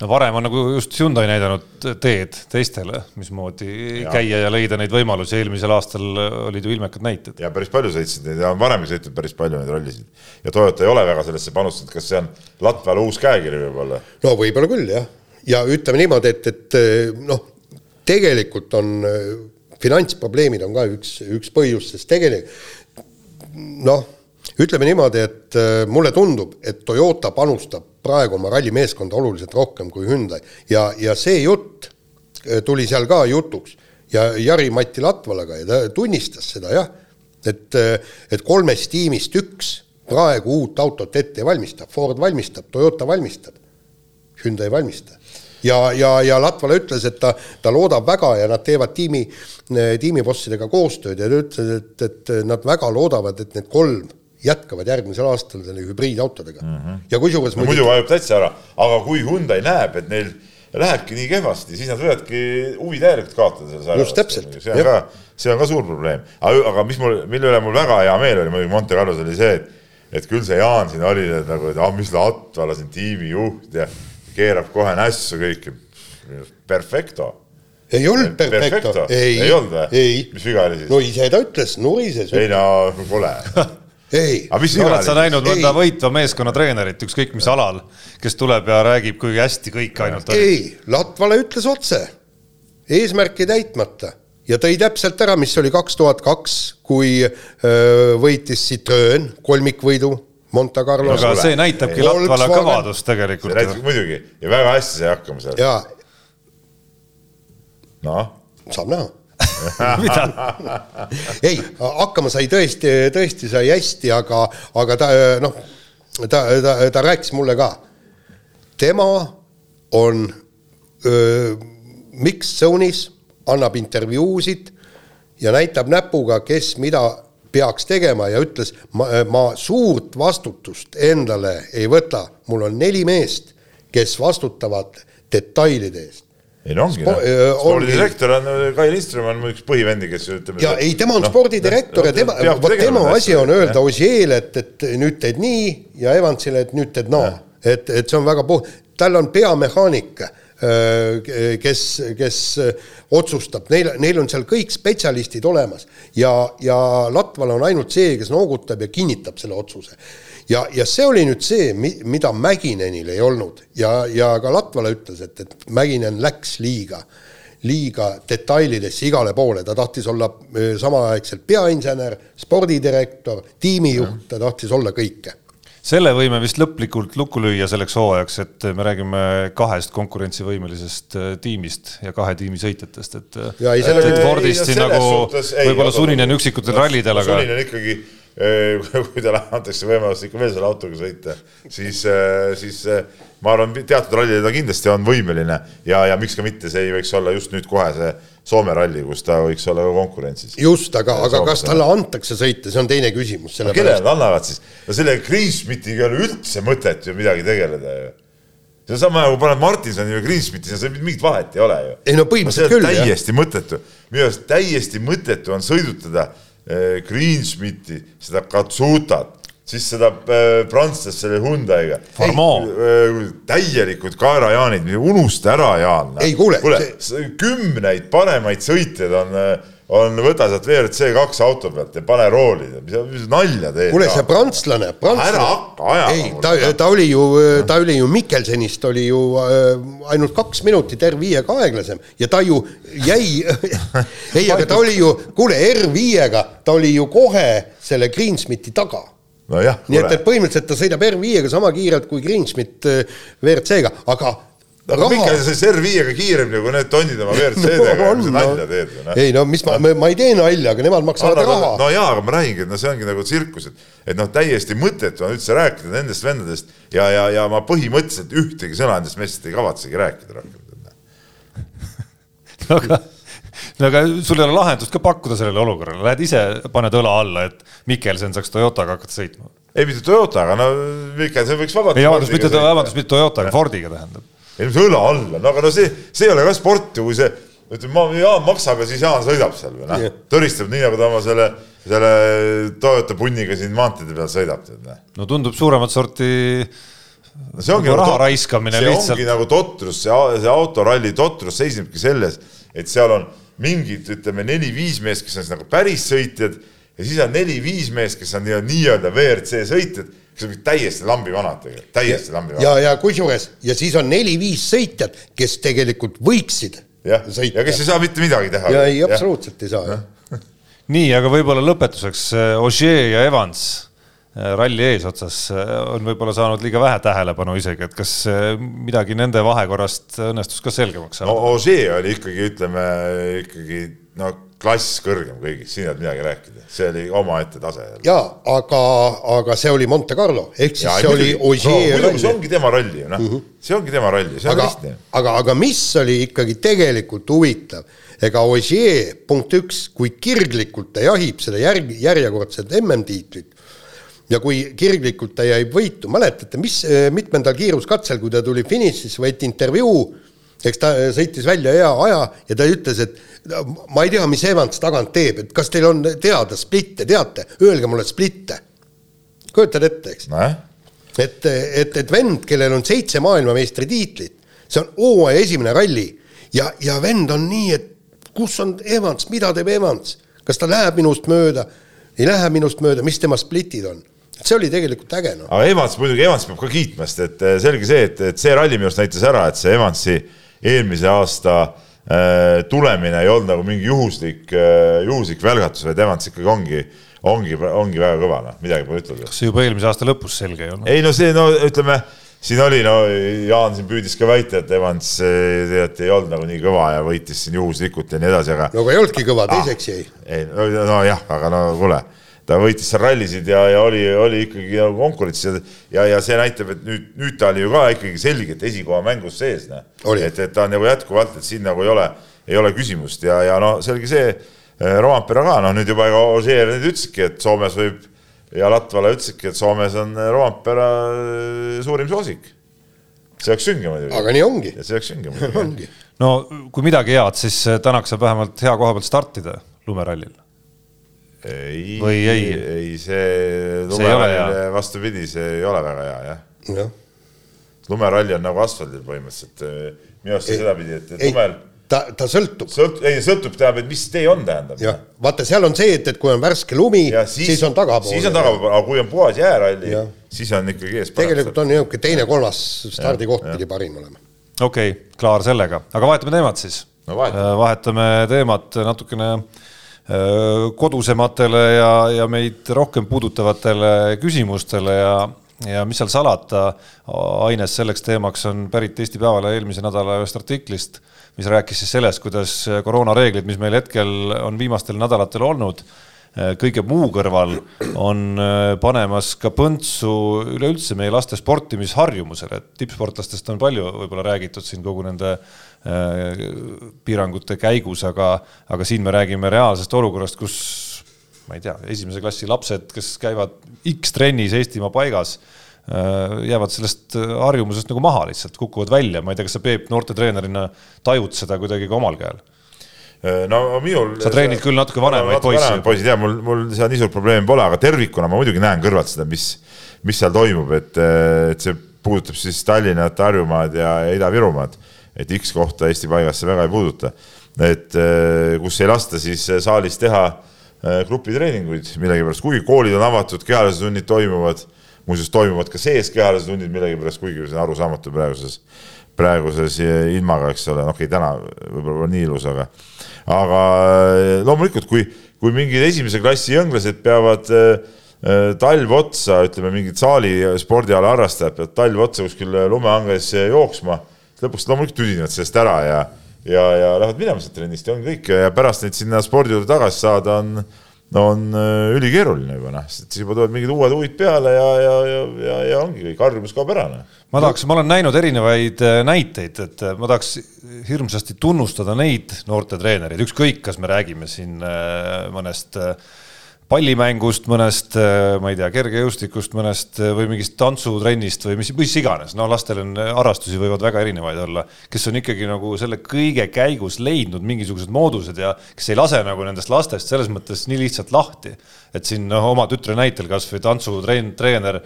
C: no varem on nagu just Hyundai näidanud teed teistele, mismoodi ja. käia ja leida neid võimalusi, eelmisel aastal olid ju ilmekad näited.
D: ja päris palju sõitsid neid ja on varemgi sõitnud päris palju neid rallisid. ja Toyota ei ole väga sellesse panustanud, kas see on Latviale uus käekiri võib-olla?
B: no võib-olla küll, jah. ja ütleme niimoodi, et, et noh, tegelikult on finantsprobleemid on ka üks, üks põhjus, sest tegelikult noh, ütleme niimoodi, et äh, mulle tundub, et Toyota panustab praegu oma rallimeeskonda oluliselt rohkem kui Hyundai. Ja, ja see jutt äh, tuli seal ka jutuks. Ja Jari-Mati Latvalaga ja ta tunnistas seda jah, et, äh, et kolmest tiimist üks praegu uut autot ette valmistab, Ford valmistab, Toyota valmistab, Hyundai ei valmista ja, ja, ja Latvala ütles, et ta, ta loodab väga ja nad teevad tiimi, tiimibossidega koostööd ja ta ütles, et, et nad väga loodavad, et need kolm jätkavad järgmisel aastal selle hübriidautodega mm. -hmm. ja kusjuures
D: no, muidu vajub täitsa ära, aga kui Hyundai näeb, et neil lähebki nii kehvasti, siis nad võivadki huvi täielikult kaotada selles
B: ajas. just täpselt.
D: see on ka, see on ka suur probleem. aga mis mul, mille üle mul väga hea meel oli muidugi Monte Carlos oli see, et et küll see Jaan siin oli et nagu, et ah, mis Latvala siin tiimijuht ja keerab kohe nässu kõiki. Perfecto.
B: ei olnud perfecto,
D: ei, ei olnud või? mis viga oli siis?
B: no ise ta ütles, nurises.
D: ei no pole
B: ei.
C: aga mis viga oli? oled sa näinud mõnda võitva meeskonna treenerit, ükskõik mis alal, kes tuleb ja räägib, kui hästi kõik ainult
B: oli? ei, Latvala ütles otse, eesmärki täitmata ja tõi täpselt ära, mis oli kaks tuhat kaks, kui öö, võitis Citroen kolmikvõidu Monte Carlo.
C: aga see näitabki Latvala kõvadust tegelikult. see näitab
D: muidugi ja väga hästi sai hakkama seal.
B: jaa,
D: noh.
B: saab näha ei, hakkama sai tõesti, tõesti sai hästi, aga, aga ta noh, ta, ta, ta rääkis mulle ka. tema on mixed zone'is, annab intervjuusid ja näitab näpuga, kes mida peaks tegema ja ütles, ma, ma suurt vastutust endale ei võta, mul on neli meest, kes vastutavad detailide eest.
D: Ei no ongi Spo, noh, spordidirektor on, Kai Lindström on üks põhivendi, kes ütleme.
B: ja ei, tema on no, spordidirektor no, ja tema, vot tema asi on öelda Osiele, et, et nüüd teed nii ja Evansile, et nüüd teed naa. No.. et, et see on väga puh-, tal on peamehaanik, kes, kes otsustab, neil, neil on seal kõik spetsialistid olemas ja, ja Latval on ainult see, kes noogutab ja kinnitab selle otsuse. Ja, ja see oli nüüd see, mida Mäginenil ei olnud. Ja, ja ka Latvala ütles, et, et Mäginen läks liiga, liiga detailidesse igale poole, ta tahtis olla samaaegselt peainsener, spordidirektor, tiimijuht, ta tahtis olla kõike
C: selle võime vist lõplikult lukku lüüa selleks hooajaks, et me räägime kahest konkurentsivõimelisest tiimist ja kahe tiimi sõitjatest, et. et Fordist siin nagu võib-olla suninen üksikutel rallidel,
D: aga. suninen ikkagi kui talle antakse võimalus ikka veel selle autoga sõita, siis, äh, siis äh, ma arvan, teatud rallile ta kindlasti on võimeline ja, ja miks ka mitte, see ei võiks olla just nüüd kohe see Soome ralli, kus ta võiks olla ka konkurentsis.
B: just, aga, aga kas talle antakse sõita, see on teine küsimus.
D: kellele nad annavad siis? no selle Kriismitiga ei ole üldse mõtet ju midagi tegeleda ju see on sama nagu paned Martinsoni või Greensmiti, seal mingit vahet ei ole ju.
B: ei no põhimõtteliselt
D: no, küll. täiesti jah. mõttetu, minu arust täiesti mõttetu on sõidutada Eh, Greensmiti, seda Katsutat, siis seda äh, prantslast selle Hyundai'ga.
C: Äh,
D: täielikud kaerajaanid, unusta ära, Jaan.
B: ei kuule,
D: kuule see... kümneid paremaid sõitjaid on äh, on, võta sealt WRC kaks auto pealt ja pane rooli, mis nalja teed.
B: kuule, see prantslane, prantslane.
D: ära hakka ajama.
B: ei, ta, ta oli ju, ta oli ju Mikkelsenist oli ju äh, ainult kaks minutit R5-ga aeglasem ja ta ju jäi ei, aga ta oli ju, kuule, R5-ga ta oli ju kohe selle Greensmiti taga
D: no jah,
B: nii et, et põhimõtteliselt ta sõidab R5-ga sama kiirelt kui Greensmit äh, WRC-ga, aga
D: aga Mihkel, sa R5-ga kiiremini kui need tonnid oma WRC-dega no,, mis sa nalja teed või noh.
B: ei no mis ma, ma ei tee nalja, aga nemad maksavad no, raha.
D: no jaa, aga ma räägingi, et no see ongi nagu tsirkus, et, et noh, täiesti mõttetu on üldse rääkida nendest vendadest ja, ja, ja ma põhimõtteliselt ühtegi sõna nendest meestest ei kavatsegi rääkida rohkem
C: no aga, no aga sul ei ole lahendust ka pakkuda sellele olukorrale, lähed ise, paned õla alla, et Mikkelsen saaks Toyotaga hakata sõitma.
D: ei, mitte Toyotaga, no Mikkelsen võiks vabalt.
C: ei, vabandust, mitte, vabandust, mitte Toyotaga, Fordiga tähendab
D: ei mis õla alla, no aga no see, see ei ole ka sport ju, kui see, ütleme, ma, Jaan maksab ja siis Jaan sõidab seal või noh, tõristab nii, nagu ta oma selle, selle Toyota punniga siin maanteede peal sõidab, noh.
C: no tundub suuremat sorti
D: no see ongi
C: nagu raha raiskamine
D: see lihtsalt. ongi nagu totrus, see, see autoralli totrus seisnebki selles, et seal on mingid, ütleme, neli-viis meest, kes on siis nagu päris sõitjad ja siis on neli-viis meest, kes on nii-öelda WRC sõitjad kes on täiesti lambi vanad tegelikult, täiesti lambi vanad.
B: ja, ja kusjuures ja siis on neli-viis sõitjat, kes tegelikult võiksid
D: jah, ja kes ei saa mitte midagi teha.
B: ja ei, absoluutselt ei saa, jah.
C: nii, aga võib-olla lõpetuseks äh, Ogier ja Evans ralli eesotsas äh, on võib-olla saanud liiga vähe tähelepanu isegi, et kas midagi nende vahekorrast õnnestus ka selgemaks saada
D: no,? Ogier oli ikkagi, ütleme ikkagi no klass kõrgem kõigist, siin ei olnud midagi rääkida, see oli omaette tase.
B: jaa, aga, aga see oli Monte Carlo, ehk siis ja, see oli Ogier
D: no, ralli. see ongi tema ralli ju noh mm, -hmm. see ongi tema ralli, see on
B: aga,
D: lihtne.
B: aga, aga mis oli ikkagi tegelikult huvitav, ega Ogier, punkt üks, kui kirglikult ta jahib seda järg, järjekordset MM-tiitlit ja kui kirglikult ta jäi võitu, mäletate, mis, mitmendal kiiruskatsel, kui ta tuli finišisse, võeti intervjuu eks ta sõitis välja hea aja ja ta ütles, et ma ei tea, mis Evans tagant teeb, et kas teil on teada splitte, teate, öelge mulle splitte. kujutad ette, eks?
D: nojah.
B: et, et, et vend, kellel on seitse maailmameistritiitlit, see on hooaja esimene ralli ja, ja vend on nii, et kus on Evans, mida teeb Evans, kas ta läheb minust mööda, ei lähe minust mööda, mis tema splitid on see oli tegelikult äge noh.
D: aga Evans muidugi, Evans peab ka kiitma, sest et eh, selge see, et, et see ralli minu arust näitas ära, et see Evansi eelmise aasta äh, tulemine ei olnud nagu mingi juhuslik äh,, juhuslik välgatus, vaid Evans ikkagi ongi, ongi, ongi väga kõva, noh, midagi pole ütelda.
C: kas see juba eelmise aasta lõpus selge ei olnud?
D: ei no see, no ütleme, siin oli, no Jaan siin püüdis ka väita, et Evans tegelikult ei olnud nagu nii kõva ja võitis siin juhuslikult ja nii edasi, aga.
B: no aga ei olnudki kõva, teiseks jäi
D: ah,. ei, nojah, aga no kuule ta võitis seal rallisid ja, ja oli, oli ikkagi nagu konkurentsis ja, ja, ja see näitab, et nüüd, nüüd ta oli ju ka ikkagi selgelt esikoha mängus sees, noh. et, et ta on nagu jätkuvalt, et siin nagu ei ole, ei ole küsimust ja, ja no selge see, eh, Rompera ka, noh nüüd juba ega Ožeer nüüd ütleski, et Soomes võib ja Latvala ütlesidki, et Soomes on Rompera eh, suurim soosik. see oleks sünge muidugi.
B: aga nii ongi.
D: see oleks sünge muidugi
C: no kui midagi head, siis Tänak saab vähemalt hea koha pealt startida lumerallil
D: ei,
C: ei?
D: ei, see lumerallile vastupidi, see ei ole väga hea, jah ja. lumeralli on nagu asfaldil põhimõtteliselt, minu arust sedapidi, et, et lumel
B: ta, ta sõltub.
D: sõlt-, ei sõltub, tähendab, et mis tee on, tähendab.
B: jah, vaata, seal on see, et, et kui on värske lumi, siis, siis on tagapool.
D: siis on tagapool, aga kui on puhas jääralli, siis on ikkagi ees.
B: tegelikult on niisugune teine-kolmas stardikoht pidi parim olema.
C: okei okay,, klaar sellega, aga vahetame teemat siis
D: no,. vahetame.
C: vahetame teemat natukene äh, Äh, kodusematele ja, ja meid rohkem puudutavatele küsimustele ja, ja mis seal salata, aines selleks teemaks on pärit Eesti Päevalehe eelmise nädala ühest artiklist, mis rääkis siis sellest, kuidas koroonareeglid, mis meil hetkel on viimastel nädalatel olnud, kõige muu kõrval on äh, panemas ka põntsu üleüldse meie laste sportimisharjumusele, et tippsportlastest on palju võib-olla räägitud siin kogu nende Äh, piirangute käigus, aga, aga siin me räägime reaalsest olukorrast, kus ma ei tea, esimese klassi lapsed, kes käivad X-trennis Eestimaa paigas, äh, jäävad sellest harjumusest nagu maha lihtsalt, kukuvad välja, ma ei tea, kas sa Peep noortetreenerina tajud seda kuidagi ka omal käel?
D: Äh, no minul.
C: sa treenid küll natuke vanemaid poisse.
D: poisid ja mul, mul seal nii suurt probleemi pole, aga tervikuna ma muidugi näen kõrvalt seda, mis, mis seal toimub, et, et see puudutab siis Tallinnat, Harjumaad ja Ida-Virumaad et X kohta Eesti paigasse väga ei puuduta. et eh, kus ei lasta siis saalis teha eh, grupitreeninguid millegipärast, kuigi koolid on avatud, kehalised tunnid toimuvad, muuseas toimuvad ka sees kehalised tunnid millegipärast, kuigi see on arusaamatu praeguses, praeguses ilmaga, eks ole, noh, okei okay,, täna võib-olla nii ilus, aga, aga eh, loomulikult, kui, kui mingid esimese klassi jõnglased peavad talv otsa, ütleme, mingid saali spordiala harrastajad peavad talv otsa kuskil lumehanges jooksma lõpuks loomulikult tüdinevad sellest ära ja, ja, ja lähevad minema sealt trennist ja ongi kõik. Ja pärast neid sinna spordi juurde tagasi saada on, on äh, ülikeeruline juba noh, siis juba tulevad mingid uued huvid peale ja, ja, ja, ja, ja ongi kõik, harjumus kaob ära noh.
C: ma tahaks, ma olen näinud erinevaid äh, näiteid, et äh, ma tahaks hirmsasti tunnustada neid noortetreenereid, ükskõik, kas me räägime siin mõnest äh, pallimängust, mõnest, äh, ma ei tea, kergejõustikust, mõnest äh, või mingist tantsutrennist või mis, mis iganes, no lastel on äh, harrastusi võivad väga erinevaid olla, kes on ikkagi nagu selle kõige käigus leidnud mingisugused moodused ja kes ei lase nagu nendest lastest selles mõttes nii lihtsalt lahti. et siin noh, oma tütre näitel kasvõi tantsutrenn, treener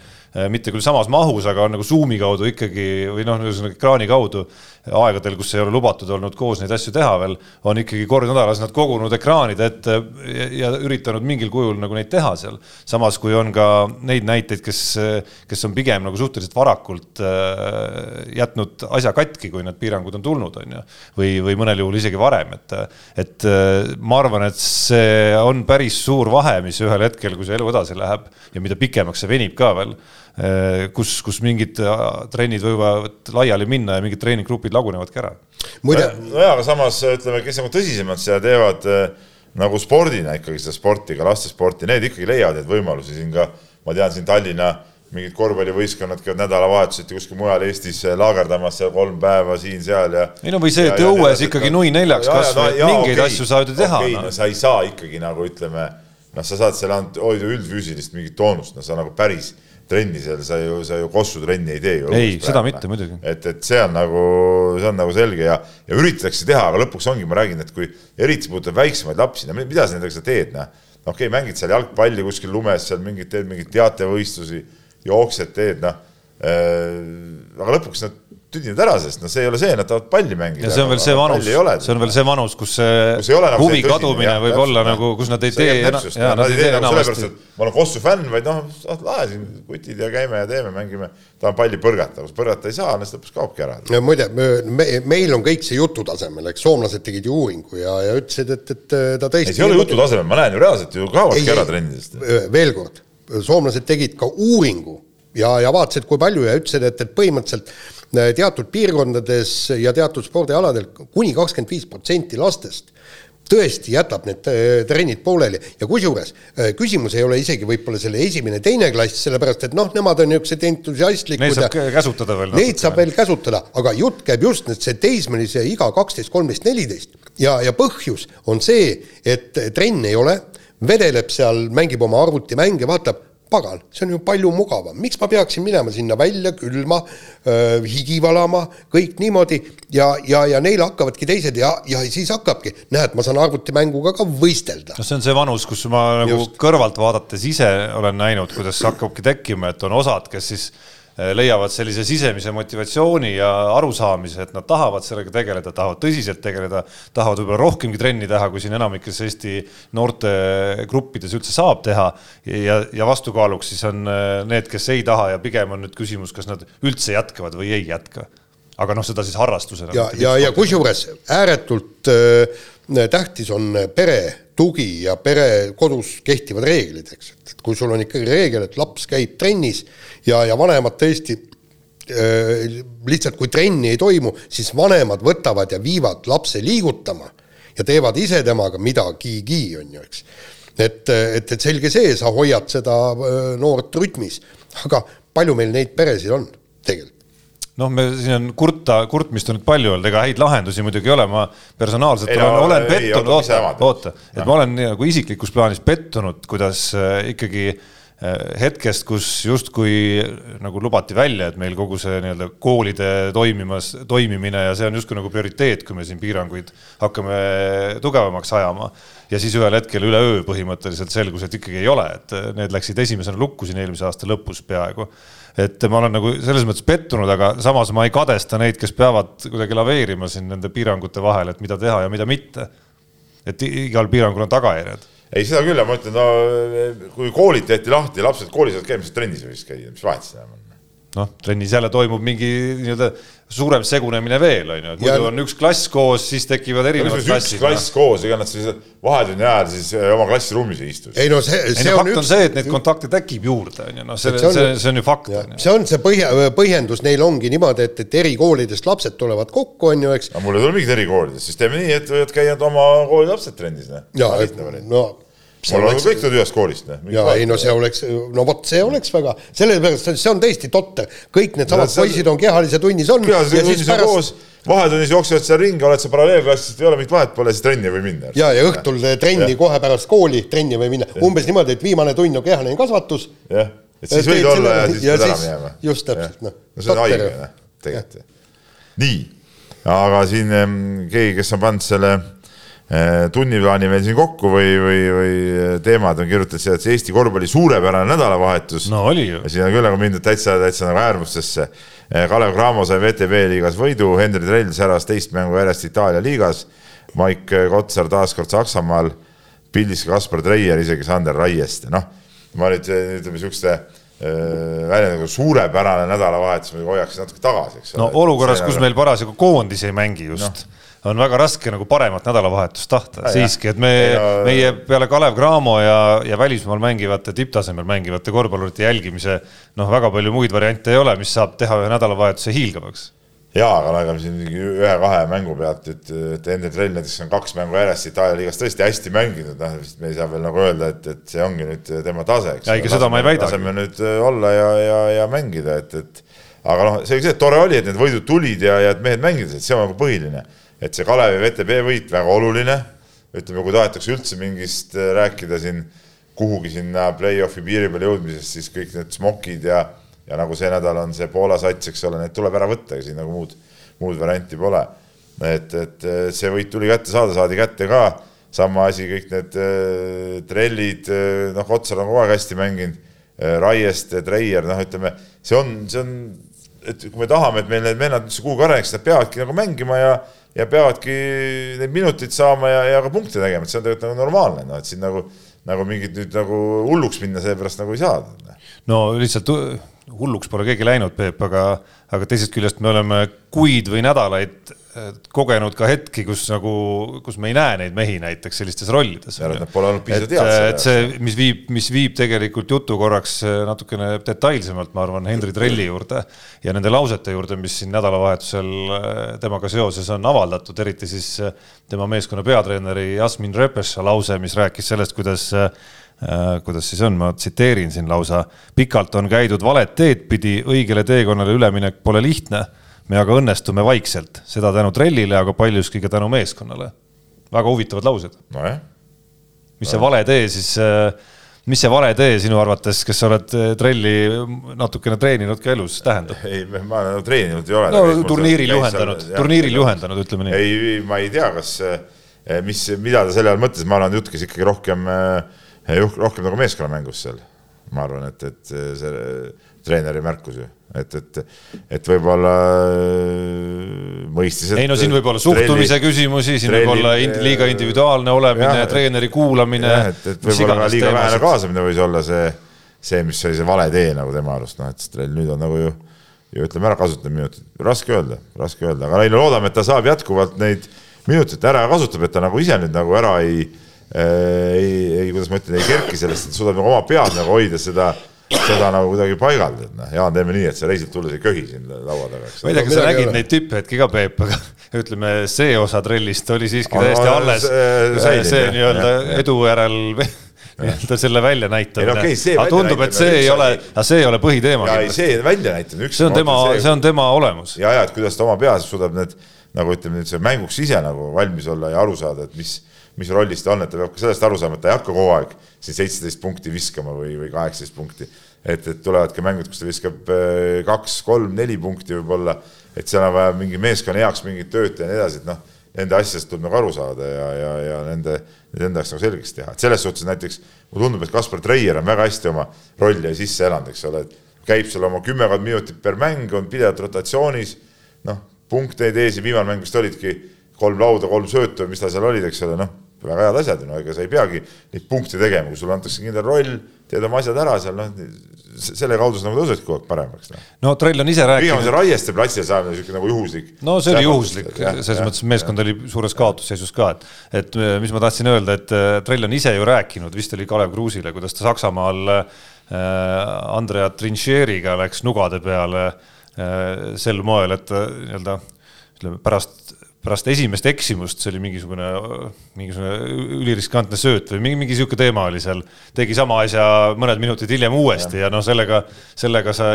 C: mitte küll samas mahus, aga on nagu Zoomi kaudu ikkagi või noh, ühesõnaga ekraani kaudu aegadel, kus ei ole lubatud olnud koos neid asju teha veel, on ikkagi kord nädalas nad kogunud ekraanide ette ja, ja üritanud mingil kujul nagu neid teha seal. samas kui on ka neid näiteid, kes, kes on pigem nagu suhteliselt varakult äh, jätnud asja katki, kui need piirangud on tulnud, on ju. või, või mõnel juhul isegi varem, et, et äh, ma arvan, et see on päris suur vahe, mis ühel hetkel, kui see elu edasi läheb ja mida pikemaks see venib ka veel Äh, kus, kus mingid trennid võivad laiali minna ja mingid treeninggrupid lagunevadki ära.
D: nojah, aga samas ütleme, kes nagu tõsisemalt seda teevad nagu spordina ikkagi seda sporti, ka lastesporti, need ikkagi leiavad neid võimalusi siin ka, ma tean siin Tallinna mingid korvpallivõistkonnad käivad nädalavahetuseti kuskil mujal Eestis laagerdamas seal kolm päeva siin-seal ja.
C: ei no või see, et õues ikkagi nui neljaks kasvõi, et mingeid okay, asju saad ju teha
D: okay,. No. no sa ei saa ikkagi nagu ütleme, noh, sa saad seal ainult hoida üldfüüsilist mingit toonust, no sa nagu päris trenni seal, sa ju, sa ju Kossu trenni ei tee ju.
C: ei, seda mitte muidugi.
D: et, et see on nagu, see on nagu selge ja, ja üritatakse teha, aga lõpuks ongi, ma räägin, et kui eriti puudutab väiksemaid lapsi, no mida sa nendega teed, noh. okei okay,, mängid seal jalgpalli kuskil lumes, seal mingid teed mingeid teatevõistlusi, jooksed, teed noh äh,. aga lõpuks nad tüdinevad ära, sest noh, see ei ole see, nad tahavad palli mängida.
C: ja see on veel see vanus, see on veel see vanus, kus see kus nagu huvi tõsine, kadumine jah, võib olla nagu, kus nad ei tee,
D: jaa, nad ei tee nagu sellepärast, et ma olen Kossu fänn, vaid noh, lahe siin kutid ja käime ja teeme, mängime, tahan palli põrgata, kus põrgata ei saa, siis lõpuks kaobki ära.
B: ja muide, me, meil on kõik see jutu tasemel, eks? Soomlased tegid ju uuringu ja, ja ütlesid, et, et ta tõesti
D: ei, see ei ole jutu tasemel, ma näen ju reaalselt ju kaovadki ära trennidest.
B: veel kord, soomlased tegid ka uuringu ja, ja vaatasid, kui palju ja ütlesid, et, et põhimõtteliselt teatud piirkondades ja teatud spordialadel kuni kakskümmend viis protsenti lastest tõesti jätab need äh, trennid pooleli ja kusjuures äh, küsimus ei ole isegi võib-olla selle esimene, teine klass, sellepärast et noh, nemad on niisugused entusiastlikud.
C: Neid saab käsutada veel.
B: Neid saab veel käsutada, aga jutt käib just nüüd see teismelise iga kaksteist, kolmteist, neliteist ja, ja põhjus on see, et trenn ei ole, vedeleb seal, mängib oma arvutimänge, vaatab pagan, see on ju palju mugavam, miks ma peaksin minema sinna välja külma, higi valama, kõik niimoodi ja, ja, ja neil hakkavadki teised ja, ja siis hakkabki, näed, ma saan arvutimänguga ka võistelda.
C: no see on see vanus, kus ma nagu Just. kõrvalt vaadates ise olen näinud, kuidas hakkabki tekkima, et on osad, kes siis leiavad sellise sisemise motivatsiooni ja arusaamise, et nad tahavad sellega tegeleda, tahavad tõsiselt tegeleda, tahavad võib-olla rohkemgi trenni teha, kui siin enamikes Eesti noortegruppides üldse saab teha. ja, ja vastukaaluks siis on äh, need, kes ei taha ja pigem on nüüd küsimus, kas nad üldse jätkavad või ei jätka. aga noh, seda siis harrastusena.
B: ja, ja, ja kusjuures ääretult äh, tähtis on pere tugi ja pere kodus kehtivad reeglid, eks, et kui sul on ikkagi reegel, et laps käib trennis ja, ja vanemad tõesti äh, lihtsalt kui trenni ei toimu, siis vanemad võtavad ja viivad lapse liigutama ja teevad ise temaga midagigi, on ju, eks. et, et, et selge see, sa hoiad seda äh, noort rütmis, aga palju meil neid peresid on tegelikult?
C: noh, me siin on kurta, kurtmist on nüüd palju olnud, ega häid lahendusi muidugi ei ole, ma personaalselt ei, olen, no, olen pettunud, oota, oota, et ma olen nagu isiklikus plaanis pettunud, kuidas äh, ikkagi Äh, hetkest, kus justkui nagu lubati välja, et meil kogu see nii-öelda koolide toimimas, toimimine ja see on justkui nagu prioriteet, kui me siin piiranguid hakkame tugevamaks ajama. ja siis ühel hetkel üleöö põhimõtteliselt selgus, et ikkagi ei ole, et need läksid esimesena lukku siin eelmise aasta lõpus peaaegu. et ma olen nagu selles mõttes pettunud, aga samas ma ei kadesta neid, kes peavad kuidagi laveerima siin nende piirangute vahel, et mida teha ja mida mitte. et igal piirangul on tagajärjed
D: ei, seda küll, ma ütlen, no kui koolid tehti lahti, lapsed koolis käia, mis trennis võiks käia, mis vahet seal on?
C: Noh, trennis jälle toimub mingi nii-öelda suurem segunemine veel, on ju, et muidu on üks klass koos, siis tekivad erinevad klassid.
D: üks klass no. koos, ega nad siis vahetunni ajal siis äh, oma klassiruumis ei istu.
B: ei no see, see ei, no,
C: on fakt üks... on see, et neid kontakte tekib juurde, on ju, noh, see, see, see, on ju fakt.
B: see on see põhja, põhjendus, neil ongi niimoodi, et, et erikoolidest lapsed tulevad kokku, on ju, eks.
D: aga mul ei tule mingit erikoolidest, siis teeme nii, et võivad käia oma kooli lapsed trennis, noh.
B: jaa, no
D: on kõik tulnud ühest koolist.
B: ja ei no see oleks, no vot, see oleks väga, sellepärast see on tõesti totter, kõik needsamad poisid on kehalise tunnis on.
D: kehalise tunnis on koos, vahetunnis jooksevad seal ringi, oled sa paralleelklassist, ei ole mingit vahet, pole siis trenni või minna.
B: ja, ja õhtul trenni ja. kohe pärast kooli trenni või minna, umbes niimoodi, et viimane tund on kehaline kasvatus.
D: jah, et siis võid olla ja siis pead ära minema.
B: just täpselt, noh.
D: no see on haige, noh, tegelikult. nii, aga siin keegi, kes on pannud selle tunniplaani meil siin kokku või, või, või teemad on kirjutatud siia, et see Eesti korvpalli suurepärane nädalavahetus.
C: no oli ju.
D: siin on küll nagu mindud täitsa, täitsa nagu äärmustesse. Äh, Kalev Cramo sai VTB liigas võidu, Henri Trell säras teist mängu järjest Itaalia liigas. Maik Kotsar taaskord Saksamaal, pildis ka Kaspar Treier, isegi Sander Raieste, noh. ma nüüd ütleme siukeste äh, välja nagu suurepärane nädalavahetus, ma hoiaks natuke tagasi, eks
C: ole. no olukorras, kus meil parasjagu koondis ei mängi just no on väga raske nagu paremat nädalavahetust tahta ja, siiski, et me, meie peale Kalev Cramo ja, ja välismaal mängivate, tipptasemel mängivate korvpallurite jälgimise noh, väga palju muid variante ei ole, mis saab teha ühe nädalavahetuse hiilgavaks
D: jaa, aga ega siin ühe-kahe mängu pealt, et, et Ender Trell näiteks on kaks mängu järjest Itaalia liigas tõesti hästi mänginud, noh, me ei saa veel nagu öelda, et, et see ongi nüüd tema tase, eks.
C: ei, seda ma ei väida.
D: laseme nüüd olla ja, ja, ja mängida, et, et aga noh, see, see tore oli, et need võidud tulid ja, ja et mehed mängisid, see on nagu põhiline et see Kalevi VTB võit väga oluline, ütleme, kui tahetakse üldse mingist äh, rääkida siin kuhugi sinna play-off'i piiri peale jõudmisest, siis kõik need smokid ja, ja nagu see nädal on see Poola sats, eks ole, need tuleb ära võtta ja siin nagu muud, muud varianti pole. et, et äh, see võit tuli kätte saada, saadi kätte ka, sama asi, kõik need äh, trellid, noh, Otsar on kogu aeg hästi mänginud. Äh,, Raieste, Treier, noh, ütleme, see on, see on, et kui me tahame, et meil need vennad üldse kuhugi areneks, nad peavadki nagu mängima ja ja peavadki neid minuteid saama ja, ja ka punkte tegema, et see on tegelikult nagu normaalne, noh, et siin nagu, nagu mingit nüüd nagu hulluks minna seepärast nagu ei saa.
C: no lihtsalt hulluks pole keegi läinud, Peep, aga, aga teisest küljest me oleme kuid või nädalaid kogenud ka hetki, kus nagu, kus me ei näe neid mehi näiteks sellistes rollides.
D: Pole olnud piisavalt head.
C: et see, mis viib, mis viib tegelikult jutu korraks natukene detailsemalt, ma arvan, Henri Trelli juurde ja nende lausete juurde, mis siin nädalavahetusel äh, temaga seoses on avaldatud, eriti siis äh, tema meeskonna peatreeneri Jasmin Repeša lause, mis rääkis sellest, kuidas äh, kuidas siis on, ma tsiteerin siin lausa, pikalt on käidud valet teed pidi, õigele teekonnale üleminek pole lihtne me aga õnnestume vaikselt, seda tänu trellile, aga paljuski ka tänu meeskonnale. väga huvitavad laused
D: no.
C: mis see vale tee siis, äh, mis see vale tee sinu arvates, kes sa oled äh, trelli natukene treeninud ka elus, tähendab?
D: ei, ma treeninud ei ole.
C: no turniiril juhendanud, turniiril juhendanud, ütleme nii.
D: ei, ma ei tea, kas, äh, mis, mida ta selle all mõtles, ma arvan, jutt käis ikkagi rohkem, rohkem nagu meeskonnamängus seal. ma arvan, et, et see treeneri märkus ju et, et, et võib-olla äh, mõistis.
C: ei no siin võib olla suhtumise trelli, küsimusi, siin trelli, võib olla ind, liiga individuaalne olemine, treeneri kuulamine.
D: et, et võib-olla ka liiga vähene kaasamine võis olla see, see, mis oli see vale tee nagu tema arust, noh, et trell nüüd on nagu ju, ju ütleme ära kasutanud minutid, raske öelda, raske öelda, aga no loodame, et ta saab jätkuvalt neid minutit ära kasutab, et ta nagu ise nüüd nagu ära ei äh, ei, ei, kuidas ma ütlen, ei kerki sellest, et suudab nagu oma pead nagu hoida seda seda nagu kuidagi paigaldada, et noh, Jaan, teeme nii, et sa reisilt tulles ei köhi siin laua taga.
C: ma ei tea, kas sa nägid neid tipphetki ka, Peep, aga ütleme, see osa trellist oli siiski täiesti alles. see, see nii-öelda edu järel nii-öelda selle väljanäitamine
D: okay,.
C: aga tundub, et see ei ole, aga see ei ole põhiteema.
D: ja ei, see väljanäitamine.
C: see on tema, see on tema olemus.
D: ja, ja et kuidas ta oma peas suudab need nagu ütleme nüüd see mänguks ise nagu valmis olla ja aru saada, et mis mis rollis ta on, et ta peab ka sellest aru saama, et ta ei hakka kogu aeg siin seitseteist punkti viskama või, või kaheksateist punkti. et, et tulevad ka mängud, kus ta viskab äh, kaks, kolm, neli punkti võib-olla, et seal on vaja mingi meeskonna heaks mingit tööd teha ja nii edasi, et noh, nende asjadest tuleb nagu aru saada ja, ja, ja nende, nende enda jaoks nagu selgeks teha, et selles suhtes näiteks mulle tundub, et Kaspar Treier on väga hästi oma rolli sisse elanud, eks ole, et käib seal oma kümmekond minutit per mäng, on pidevalt rotatsioonis, noh, punkte ei tee, siin viimane mäng vist olidki kolm lauda, kolm söötu, mis tal seal olid, eks ole, noh, väga head asjad, no ega sa ei peagi neid punkte tegema, kui sulle antakse kindel roll, teed oma asjad ära seal, noh, selle kaudu sa nagu tõusedki kogu aeg paremaks.
C: no, no Trell on ise rääkinud.
D: pigem on see Raieste platsile saamine niisugune nagu juhuslik.
C: no see oli juhuslik, selles mõttes meeskond oli suures kaotusseisus ka, et, et mis ma tahtsin öelda, et äh, Trell on ise ju rääkinud, vist oli Kalev Kruusile, kuidas ta Saksamaal äh, Andrea Trincheriga läks nugade peale äh, sel moel, et nii-öelda ütleme pärast pärast esimest eksimust, see oli mingisugune, mingisugune üliriskantne sööt või mingi, mingi sihuke teema oli seal, tegi sama asja mõned minutid hiljem uuesti ja, ja noh, sellega, sellega sa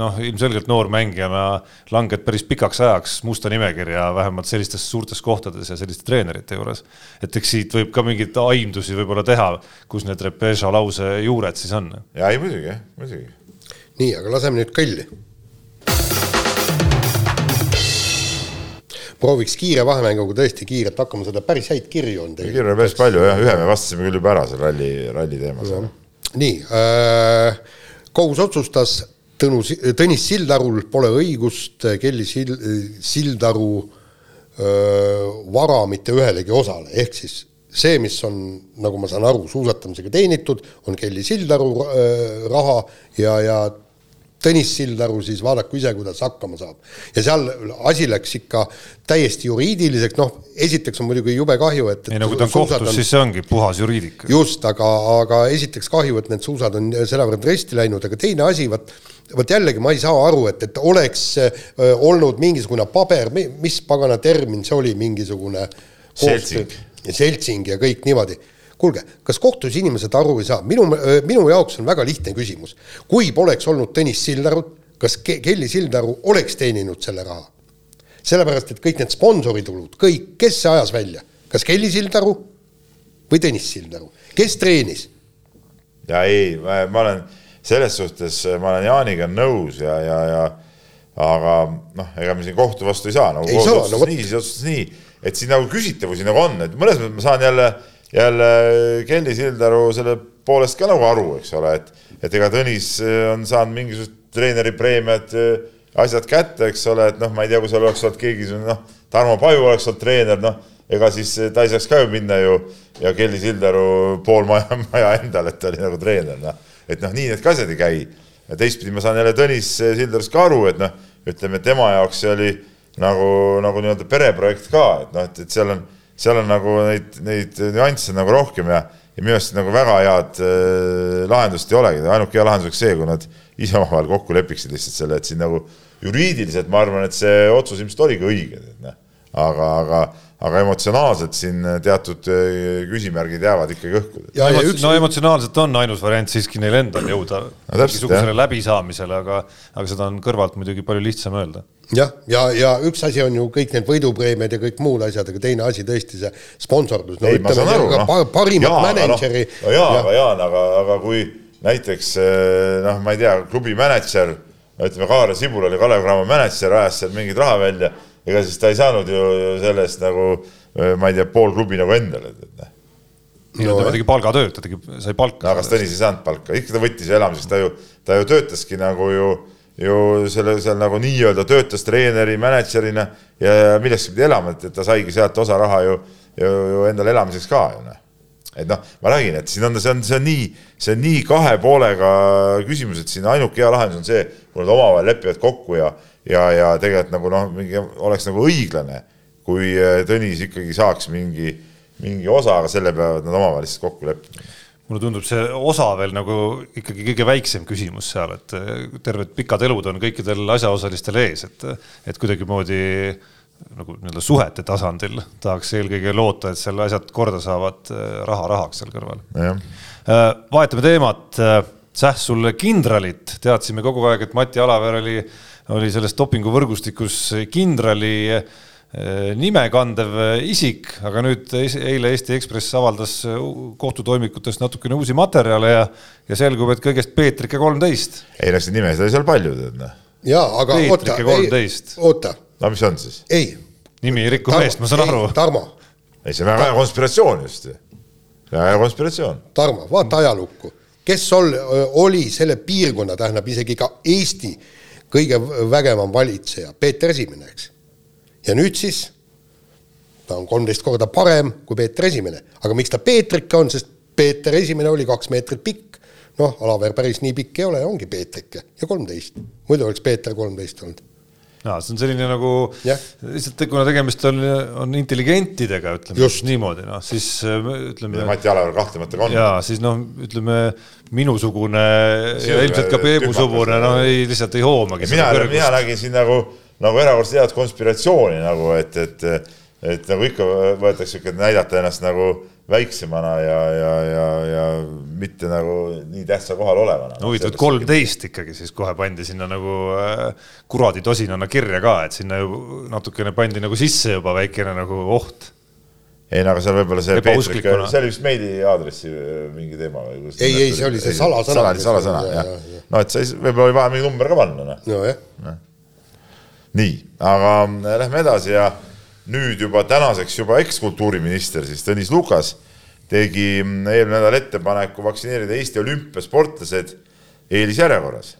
C: noh, ilmselgelt noor mängijana langed päris pikaks ajaks musta nimekirja, vähemalt sellistes suurtes kohtades ja selliste treenerite juures. et eks siit võib ka mingeid aimdusi võib-olla teha, kus need Repeša lause juured siis on.
D: ja ei muidugi, muidugi.
B: nii, aga laseme nüüd kõlli prooviks kiire vahemänguga tõesti kiirelt hakkama saada, päris häid kirju on
D: teil. kirju on päris palju jah, ühe me vastasime küll juba ära seal ralli, ralli teemas.
B: nii äh,, kohus otsustas, Tõnu, Tõnis Sildarul pole õigust Kelly Sil-, Sildaru öö, vara mitte ühelegi osale, ehk siis see, mis on, nagu ma saan aru, suusatamisega teenitud, on Kelly Sildaru öö, raha ja, ja Tõnis Sildaru siis vaadaku ise, kuidas hakkama saab. ja seal asi läks ikka täiesti juriidiliseks, noh, esiteks on muidugi jube kahju, et, et
C: ei no kui ta on kohtus on..., siis see ongi puhas juriidika.
B: just, aga, aga esiteks kahju, et need suusad on selle võrra resti läinud, aga teine asi, vot vot jällegi ma ei saa aru, et, et oleks öö, olnud mingisugune paber, mis pagana termin see oli, mingisugune
D: seltsing,
B: seltsing ja kõik niimoodi kuulge, kas kohtus inimesed aru ei saa, minu, minu jaoks on väga lihtne küsimus. kui poleks olnud Tõnis Sildarut, kas Kelly Sildaru oleks teeninud selle raha? sellepärast, et kõik need sponsoritulud, kõik, kes see ajas välja, kas Kelly Sildaru või Tõnis Sildaru, kes treenis?
D: ja ei, ma olen selles suhtes, ma olen Jaaniga nõus ja, ja, ja aga noh, ega me siin kohtu vastu ei saa, nagu
B: ei kohtu otsustas
D: no, nii, siis otsustas nii et siin nagu küsitavusi nagu on, et mõnes mõttes ma saan jälle, jälle Kelly Sildaru selle poolest ka nagu aru, eks ole, et, et ega Tõnis on saanud mingisugust treeneripreemiat, asjad kätte, eks ole, et noh, ma ei tea, kui seal oleks olnud keegi, noh, Tarmo Paju oleks olnud treener, noh, ega siis ta ei saaks ka ju minna ju ja Kelly Sildaru pool maja, maja endale, et ta oli nagu treener, noh. et noh, nii need ka asjad ei käi. ja teistpidi ma saan jälle Tõnis Sildarust ka aru, et noh, ütleme tema jaoks see oli nagu, nagu nii-öelda pereprojekt ka, et noh, et, et seal on, seal on nagu neid, neid nüansse nagu rohkem ja, ja minu arust nagu väga head äh, lahendust ei olegi, ainuke hea lahendus oleks see, kui nad ise omavahel kokku lepiksid lihtsalt selle, et siin nagu juriidiliselt ma arvan, et see otsus ilmselt oligi õige, noh, aga, aga aga emotsionaalselt siin teatud äh, küsimärgid jäävad ikkagi õhku.
C: Üks... no emotsionaalselt on ainus variant siiski neil endal jõuda no, mingisugusele läbisaamisele, aga, aga seda on kõrvalt muidugi palju lihtsam öelda.
B: Jah, ja, ja, ja üks asi on ju kõik need võidupreemiad ja kõik muud asjad, aga teine asi tõesti see sponsordus.
D: no ei, saan aru, noh.
B: parimat mänedžeri.
D: no jaa, aga Jaan, aga, aga kui näiteks äh, noh, ma ei tea, klubi mänedžer, ütleme, Kaarel Sibul oli Kalev Cramo mänedžer, ajas seal mingit raha välja ega siis ta ei saanud ju sellest nagu ma ei tea, pool klubi nagu endale.
C: Noh. no ta tegi palgatööd, ta tegi, sai palka.
D: aga kas Tõnis ei saanud palka, ikka ta võttis elamiseks, ta ju, ta ju töötaski nagu ju, ju selle seal nagu nii-öelda töötas treeneri, mänedžerina ja millekski pidi elama, et, et ta saigi sealt osa raha ju, ju, ju endale elamiseks ka ju noh. Et noh, ma räägin, et siin on, see on, see on nii, see on nii kahe poolega küsimus, et siin ainuke hea lahendus on see, kui nad omavahel lepivad kokku ja ja, ja tegelikult nagu noh, mingi oleks nagu õiglane, kui äh, Tõnis ikkagi saaks mingi, mingi osa, aga selle peavad nad omavahel lihtsalt kokku leppima
C: mulle tundub see osa veel nagu ikkagi kõige väiksem küsimus seal, et äh, terved pikad elud on kõikidel asjaosalistel ees, et, et kuidagimoodi nagu nii-öelda suhete tasandil tahaks eelkõige loota, et seal asjad korda saavad äh, raha rahaks seal kõrval. vahetame teemat. Säh sulle kindralit, teadsime kogu aeg, et Mati Alaver oli oli selles dopinguvõrgustikus kindrali eh, nime kandev isik, aga nüüd eile Eesti Ekspress avaldas kohtutoimikutest natukene uusi materjale ja, ja selgub, et kõigest Peetrike kolmteist.
D: ei no neid nimesid oli seal palju, tead noh.
B: jaa, aga
C: Peetrike
B: oota, oota.
D: no mis on siis?
B: ei.
C: nimi ei riku meest, ma saan ei, aru.
B: Tarmo.
D: ei, see on väga hea konspiratsioon just. väga hea konspiratsioon.
B: Tarmo, vaata ajalukku, kes ol, oli selle piirkonna, tähendab isegi ka Eesti kõige vägevam valitseja, Peeter Esimene, eks. Ja nüüd siis ta on kolmteist korda parem kui Peeter Esimene, aga miks ta Peetrik on, sest Peeter Esimene oli kaks meetrit pikk, noh, Alaver päris nii pikk ei ole, ongi Peetrike ja kolmteist, muidu oleks Peeter kolmteist olnud
C: jaa, see on selline nagu lihtsalt, kuna tegemist on, on intelligentidega, ütleme Just. niimoodi, noh siis ütleme.
D: Mati Alaver kahtlemata ka on.
C: jaa, siis noh, ütleme minusugune ja ilmselt ka Peebusugune, no ei, lihtsalt ei hoomagi.
D: mina, mina nägin siin nagu, nagu erakordselt head konspiratsiooni nagu, et, et, et nagu ikka võetakse sihuke, näidata ennast nagu väiksemana ja, ja, ja, ja mitte nagu nii tähtsal kohal olevana.
C: no huvitav, et kolmteist ikkagi siis kohe pandi sinna nagu äh, kuradi tosinana kirja ka, et sinna ju natukene pandi nagu sisse juba väikene nagu oht.
D: ei no aga seal võib-olla see Peetrik, see oli vist meiliaadressi äh, mingi teema
B: või? ei, ei, see oli see salasõna.
D: salasõna, jah. no et siis võib-olla oli vaja mingi number ka panna,
B: noh. nojah
D: no.. Nii, aga äh, lähme edasi ja nüüd juba tänaseks juba ekskultuuriminister siis Tõnis Lukas tegi eelmine nädal ettepaneku vaktsineerida Eesti olümpiasportlased eelisjärjekorras.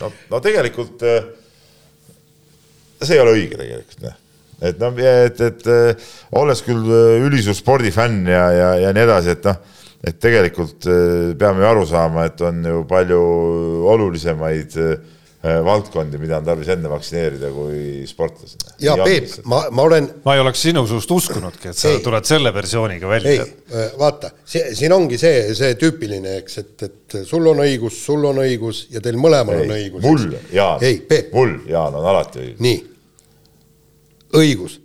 D: no, no tegelikult äh, see ei ole õige tegelikult, noh. et noh, et, et äh, olles küll ülisuur spordifänn ja, ja, ja nii edasi, et noh, et tegelikult peame ju aru saama, et on ju palju olulisemaid Äh, valdkondi, mida on tarvis enne vaktsineerida kui sportlased.
B: ja Peep, ma, ma olen.
C: ma ei oleks sinu suust uskunudki, et sa ei. tuled selle versiooniga välja. ei,
B: äh, vaata, see, siin ongi see, see tüüpiline, eks, et, et sul on õigus, sul on õigus ja teil mõlemal ei, on õigus.
D: mul, Jaan, mul, Jaan, on alati õigus.
B: nii, õigus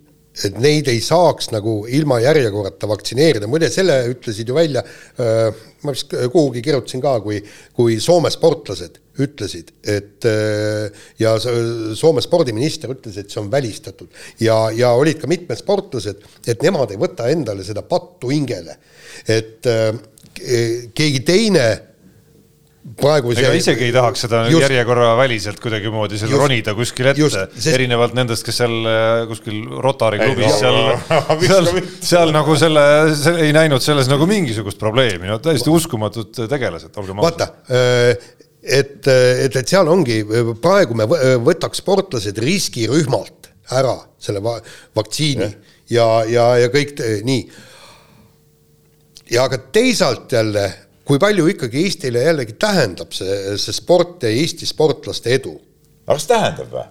B: et neid ei saaks nagu ilma järjekorrata vaktsineerida, muide selle ütlesid ju välja, äh, ma vist kuhugi kirjutasin ka, kui, kui Soome sportlased ütlesid, et äh, ja Soome spordiminister ütles, et see on välistatud. Ja, ja olid ka mitmed sportlased, et nemad ei võta endale seda pattu hingele, et äh, keegi teine praegu
C: ega isegi ei tahaks seda just, järjekorra väliselt kuidagimoodi seal just, ronida kuskil ette, sest... erinevalt nendest, kes seal äh, kuskil Rotary klubis ei, seal, seal, seal nagu selle, selle, ei näinud selles nagu mingisugust probleemi, no täiesti uskumatud tegelased, olgem
B: ausad. vaata, äh, et, et, et seal ongi, praegu me võtaks sportlased riskirühmalt ära selle va vaktsiini ja, ja, ja, ja kõik nii. ja aga teisalt jälle kui palju ikkagi Eestile jällegi tähendab see, see sport ja Eesti sportlaste edu?
D: aga kas tähendab või?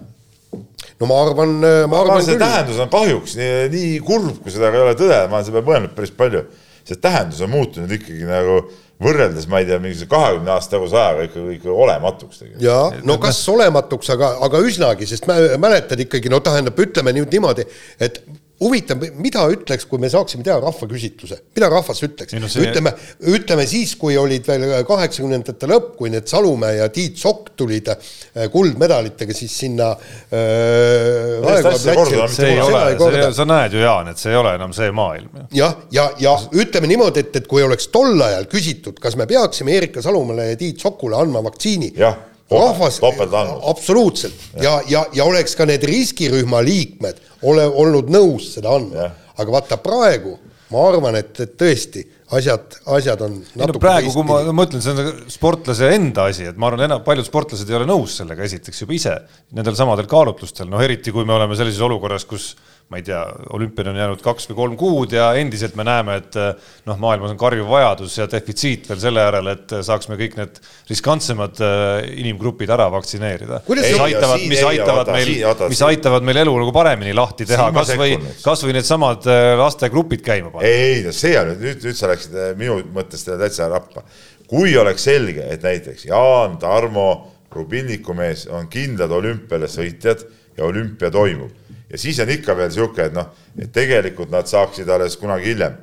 B: no ma arvan, ma arvan
D: see küll. tähendus on kahjuks nii, nii kurb, kui seda ei ole tõde, ma olen selle peale mõelnud päris palju. see tähendus on muutunud ikkagi nagu võrreldes, ma ei tea, mingisuguse kahekümne aasta taguse ajaga ikka, ikka olematuks tegelikult.
B: jaa, no kas olematuks, aga, aga üsnagi, sest mäletad ikkagi, no tähendab, ütleme nüüd niimoodi, et huvitav, mida ütleks, kui me saaksime teha rahvaküsitluse, mida rahvas ütleks? See... ütleme, ütleme siis, kui olid veel kaheksakümnendate lõpp, kui need Salumäe ja Tiit Sokk tulid äh, kuldmedalitega siis sinna äh,
C: sa näed ju, Jaan, et see ei ole enam see maailm.
B: jah, ja, ja, ja ütleme niimoodi, et, et kui oleks tol ajal küsitud, kas me peaksime Erika Salumäele ja Tiit Sokule andma vaktsiini, rahvas, absoluutselt. Ja, ja, ja oleks ka need riskirühma liikmed ole olnud nõus seda andma, aga vaata praegu ma arvan, et, et tõesti asjad, asjad on
C: no praegu, kui ma mõtlen, see on sportlase enda asi, et ma arvan, enam paljud sportlased ei ole nõus sellega esiteks juba ise nendel samadel kaalutlustel, noh eriti kui me oleme sellises olukorras, kus ma ei tea, olümpiani on jäänud kaks või kolm kuud ja endiselt me näeme, et noh, maailmas on karjuv vajadus ja defitsiit veel selle järele, et saaksime kõik need riskantsemad äh, inimgrupid ära vaktsineerida. mis aitavad, mis aitavad meil, mis aitavad meil elu nagu paremini lahti teha, kasvõi, kasvõi needsamad äh, lastegrupid käima
D: panna. ei, no see on nüüd, nüüd, nüüd sa läksid minu mõttes täitsa rappa. kui oleks selge, et näiteks Jaan, Tarmo, Rubinniku mees on kindlad olümpiale sõitjad ja olümpia toimub ja siis on ikka veel niisugune, et noh, et tegelikult nad saaksid alles kunagi hiljem.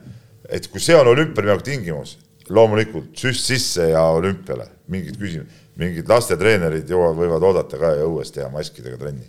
D: et kui see on olümpiale tingimus, loomulikult süst sisse ja olümpiale, mingid küsimused, mingid lastetreenerid jõuavad, võivad oodata ka ja õues teha maskidega trenni.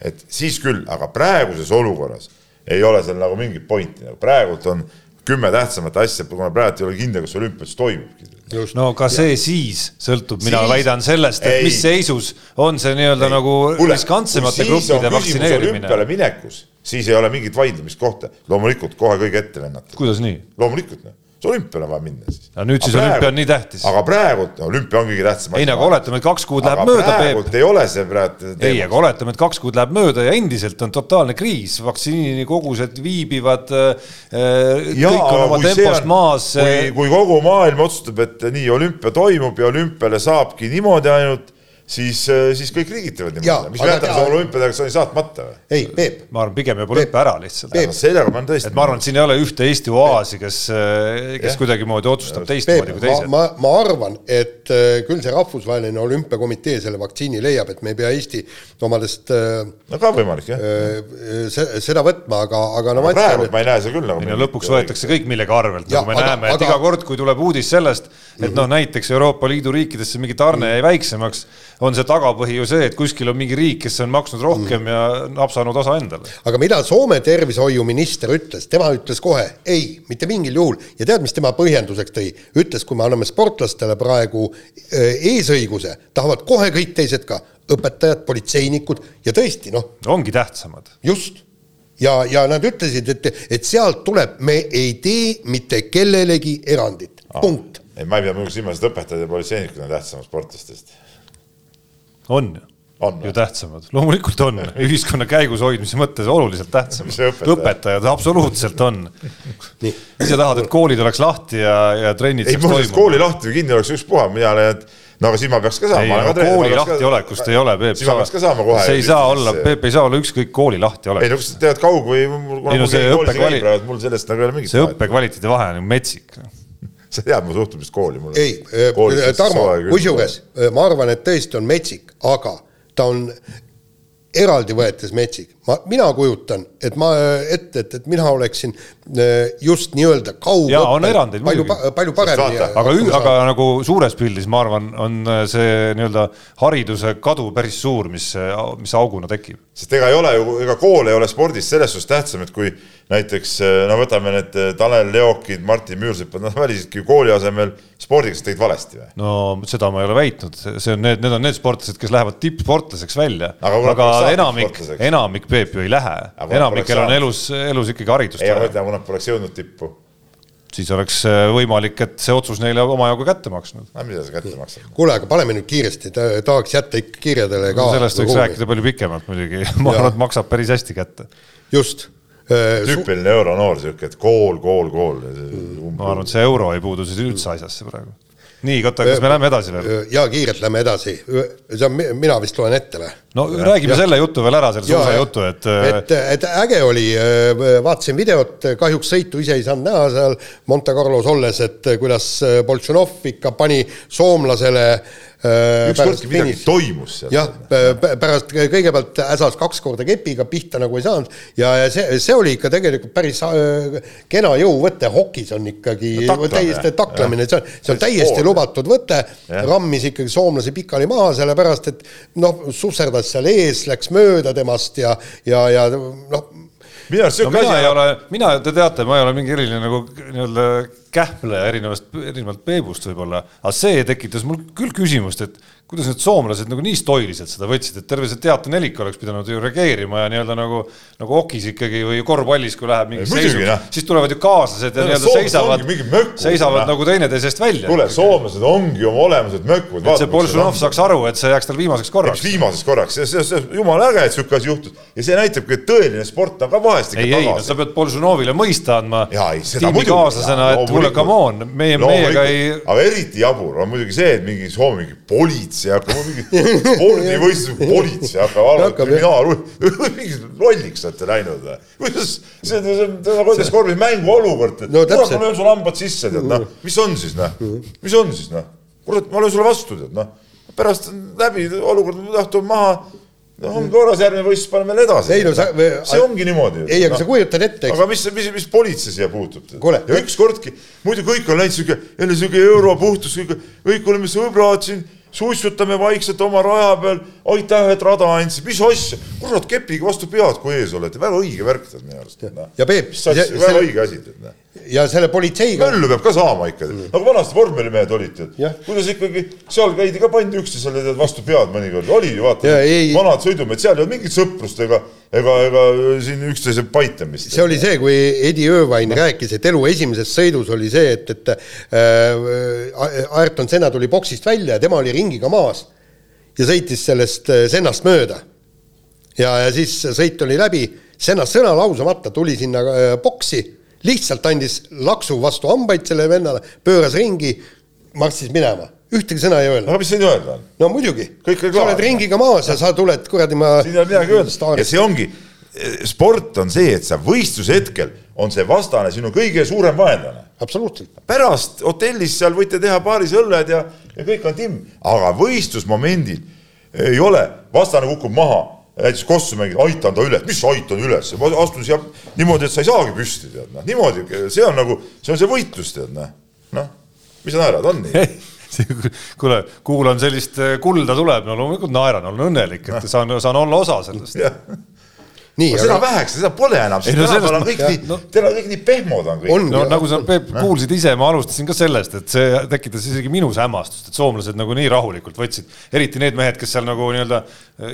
D: et siis küll, aga praeguses olukorras ei ole seal nagu mingit pointi, nagu praegult on kümme tähtsamat asja, kuna praegu ei ole kindel, kas olümpias toimubki.
C: No ka see ja. siis sõltub, mina siis, väidan sellest, et ei. mis seisus on see nii-öelda nagu riskantsemate gruppide vaktsineerimine.
D: olümpiale minekus, siis ei ole mingit vaidlemiskohta, loomulikult kohe kõige ette lennata.
C: kuidas nii?
D: loomulikult noh olümpiale on vaja minna siis.
C: aga nüüd siis aga olümpia on nii tähtis.
D: aga praegu olümpia on kõige tähtsam.
C: ei, aga oletame, et kaks kuud läheb mööda.
D: praegult ei ole see praegu.
C: ei, aga oletame, et kaks kuud läheb mööda ja endiselt on totaalne kriis, vaktsiinikogused viibivad äh,. kõik on oma tempost on, maas.
D: kui, äh, kui kogu maailm otsustab, et nii olümpia toimub ja olümpiale saabki niimoodi ainult siis, äh, siis kõik liigitavad niimoodi. mis me jätame selle olümpiadelegatsiooni saatmata või?
B: ei, Peep.
C: ma arvan, pigem jääb olümpia ära lihtsalt.
D: sellega ma olen tõesti.
C: et ma arvan, et siin ei ole ühte Eesti oaasi, kes, äh, kes kuidagimoodi otsustab teistmoodi kui teised.
B: ma, ma arvan, et äh, küll see rahvusvaheline olümpiakomitee selle vaktsiini leiab, et me ei pea Eesti omadest.
D: no ka võimalik jah.
B: seda võtma, aga, aga
D: no ma ütlen. praegu ma ei näe seda küll nagu.
C: no lõpuks võetakse kõik millegi arvelt, nagu me aga, näeme, et aga... iga kord, kui tuleb uudis sellest, et noh, näiteks Euroopa Liidu riikidesse mingi tarne jäi väiksemaks on see tagapõhi ju see, et kuskil on mingi riik, kes on maksnud rohkem mm. ja napsanud osa endale.
B: aga mida Soome tervishoiuminister ütles, tema ütles kohe ei, mitte mingil juhul ja tead, mis tema põhjenduseks tõi? ütles, kui me anname sportlastele praegu äh, eesõiguse, tahavad kohe kõik teised ka, õpetajad, politseinikud ja tõesti noh.
C: ongi tähtsamad.
B: just ja, ja nad ütlesid, et, et sealt tuleb, me ei tee mitte kellelegi erandit, punkt.
D: ei, ma ei pea muidugi silmas, et õpetajad ja politseinikud on tähtsamad sportlastest
C: on ju on ju tähtsamad, loomulikult on, ühiskonna käigus hoidmise mõttes oluliselt tähtsamad. Õpetaja. õpetajad absoluutselt on. ise tahad, et koolid oleks lahti ja, ja trennid
D: ei, muuseas kooli lahti või kinni oleks ükspuha, mina leian, et no aga siis ma peaks ka saama.
C: ei, no kooli lahtiolekust ei ole, Peep.
D: siis ma peaks ka saama kohe.
C: see ei saa olla, Peep ei saa olla ükskõik kooli lahtiolek.
D: ei no kas tead kaug või
C: ei no see õppekvaliteet,
D: mul sellest nagu ei ole mingit
C: see õppekvaliteedi vahe on metsik
D: sa tead mu suhtumist kooli mul.
B: ei, Tarmo, kusjuures ma arvan, et tõesti on metsik, aga ta on eraldi võetes metsik. ma, mina kujutan, et ma ette, et, et mina oleksin äh, just nii-öelda kaugõppel palju palju paremini.
C: aga, aga nagu suures pildis ma arvan, on see nii-öelda hariduse kadu päris suur, mis, mis auguna tekib.
D: sest ega ei ole ju, ega kool ei ole spordis selles suhtes tähtsam, et kui näiteks no võtame need Tanel Leokid, Martin Müürsepad, nad valisidki kooli asemel spordi, kas tegid valesti või?
C: no seda ma ei ole väitnud, see on need, need on need sportlased, kes lähevad tippsportlaseks välja,
D: Aga
C: aga enamik, enamik Peep ju ei lähe enamikel on elus, elus ikkagi haridust
D: ei, aga ütlen, kui nad poleks jõudnud tippu,
C: siis oleks äh, võimalik, et see otsus neile omajagu kätte maksnud.
D: no mida see kätte maksab?
B: kuule, aga paneme nüüd kiiresti, tahaks jätta ikka kirjadele ka.
C: sellest võiks rääkida palju pikemalt muidugi, ma arvan, et maksab päris hästi kätte.
B: just.
D: tüüpiline euronoor sihuke, et kool, kool, kool.
C: ma arvan, et see euro ei puudu siis üldse asjasse praegu. nii, Kotta, kas me läheme edasi veel?
B: ja kiirelt lähme edasi, see on, mina vist loen ette või?
C: no räägime
B: Ja-
C: selle jutu veel ära, selle
B: Jaa, jah.
C: jutu, et äh,
B: et, et äge oli, vaatasin videot, kahjuks sõitu ise ei saanud näha seal Monte Carlos olles, et kuidas Boltšanov ikka pani soomlasele äh,
D: ükskordki midagi toimus seal.
B: jah, pärast kõigepealt äsas kaks korda kepiga pihta nagu ei saanud. Ja, ja see, see oli ikka tegelikult päris äh, kena jõuvõte, hokis on ikkagi
D: No taklamine,
B: täiesti taklamine, see on, see on täiesti
D: pool.
B: lubatud võte, rammis ikkagi soomlase pikali maha, sellepärast et noh, susserdas seal ees, läks mööda temast ja, ja, ja noh,
D: minu arust sihuke
C: mina ei
D: asi,
C: ole, mina, te teate, ma ei ole mingi eriline nagu nii-öelda kähpleja erinevast, erinevalt Peebust võib-olla, aga see tekitas mul küll küsimust, et kuidas need soomlased nagu nii stoiliselt seda võtsid, et terve see teaternelik oleks pidanud ju reageerima ja nii-öelda nagu, nagu okis ikkagi või korvpallis, kui läheb mingi seisu
D: noh.,
C: siis tulevad ju kaaslased ja nii-öelda seisavad seisavad
D: noh.
C: nagu teineteisest välja.
D: kuule, soomlased ongi oma olemuselt mökud.
C: et see Boltšanov saaks aru, et see jääks tal viimaseks korraks.
D: viimaseks korraks, see, see, see jumala äge, et sihuke asi juhtus ja see näitabki, et tõeline sport on ka vahest ikka
C: ei, ei, no sa pead Boltšanovile mõista andma tiimikaaslasena, et kuule, come on, meie, meiega ei,
D: aga eriti jabur on muidugi see, et mingi Soome mingi politsei hakkab, mingi spordivõistluse politsei hakkab
B: Hakkab, jah.
D: kriminaal, mingi lolliks olete läinud või? kuidas, see on, see on nagu öeldakse korvis mänguolukord, et
B: No
D: kurat, ma löön sulle hambad sisse, tead noh, mis on siis noh, mis on siis noh, kurat, ma löön sulle vastu, tead noh, pärast on läbi olukord, tahtu maha, no ongi korras, järgmine võistlus paneme veel edasi.
B: Ei, no sa-
D: see ongi niimoodi.
B: ei, aga sa kujutad ette, eks
D: aga mis, mis, mis politsei siia puutub? Ja ükskordki, muidu kõik on läinud siuke, jälle siuke europuhtus, kõik, kõik oleme sõbrad siin, suitsutame vaikselt oma raja peal, aitäh, et rada andsid, mis asja, kurat, kepiga vastu pead, kui ees olete, väga õige värk tead minu arust.
B: Ja Peep,
D: väga õige asi tead.
B: Ja selle politseiga,
D: möllu peab ka saama ikka, nagu vanasti vormelimehed olid
B: Jah.,
D: kuidas ikkagi seal käidi ka pandi üksteisele tead vastu pead mõnikord, oli ju vaata vanad sõidumehed, seal ei olnud mingit sõprust ega, ega, ega siin üksteise paitamist.
B: see oli see, kui Eddie Irvine rääkis, et elu esimeses sõidus oli see, et, et äh, Ayrton Senna tuli boksist välja ja tema oli ringiga maas ja sõitis sellest äh, Sennast mööda. ja, ja siis sõit oli läbi, Senna sõna lausamata tuli sinna äh, boksi, lihtsalt andis laksu vastu hambaid sellele vennale, pööras ringi, marssis minema, ühtegi sõna ei öelnud.
D: aga mis siin öelda on?
B: no muidugi, sa oled ringiga maas ja sa tuled kuradi ma
D: siin ei ole midagi öelda ja see ongi, sport on see, et sa võistluse hetkel on see vastane sinu kõige suurem vaenlane.
B: absoluutselt.
D: pärast hotellis seal võite teha paaris õlled ja, ja kõik on timm, aga võistlusmomendil ei ole, vastane kukub maha, näiteks kossu mängid, aitan ta üles, mis aitan üles, ma astun siia niimoodi, et sa ei saagi püsti, tead noh, niimoodi, see on nagu, see on see võitlus, tead noh, noh, mis sa naerad, on nii?
C: kuule, kuulan sellist eh, kulda tuleb, no loomulikult naeran, olen õnnelik, et saan, saan olla osa sellest.
D: jah,
B: nii,
D: seda
B: aga
D: väheks, seda pole enam,
C: no
D: tänapäeval on kõik
B: jah,
D: nii
C: no-,
D: täna kõik nii pehmod on kõik.
B: on
C: no nagu sa, Peep, kuulsid ise, ma alustasin ka sellest, et see tekitas isegi minus hämmastust, et soomlased nagu nii rahulikult võtsid, eriti need mehed, kes seal nagu nii-öelda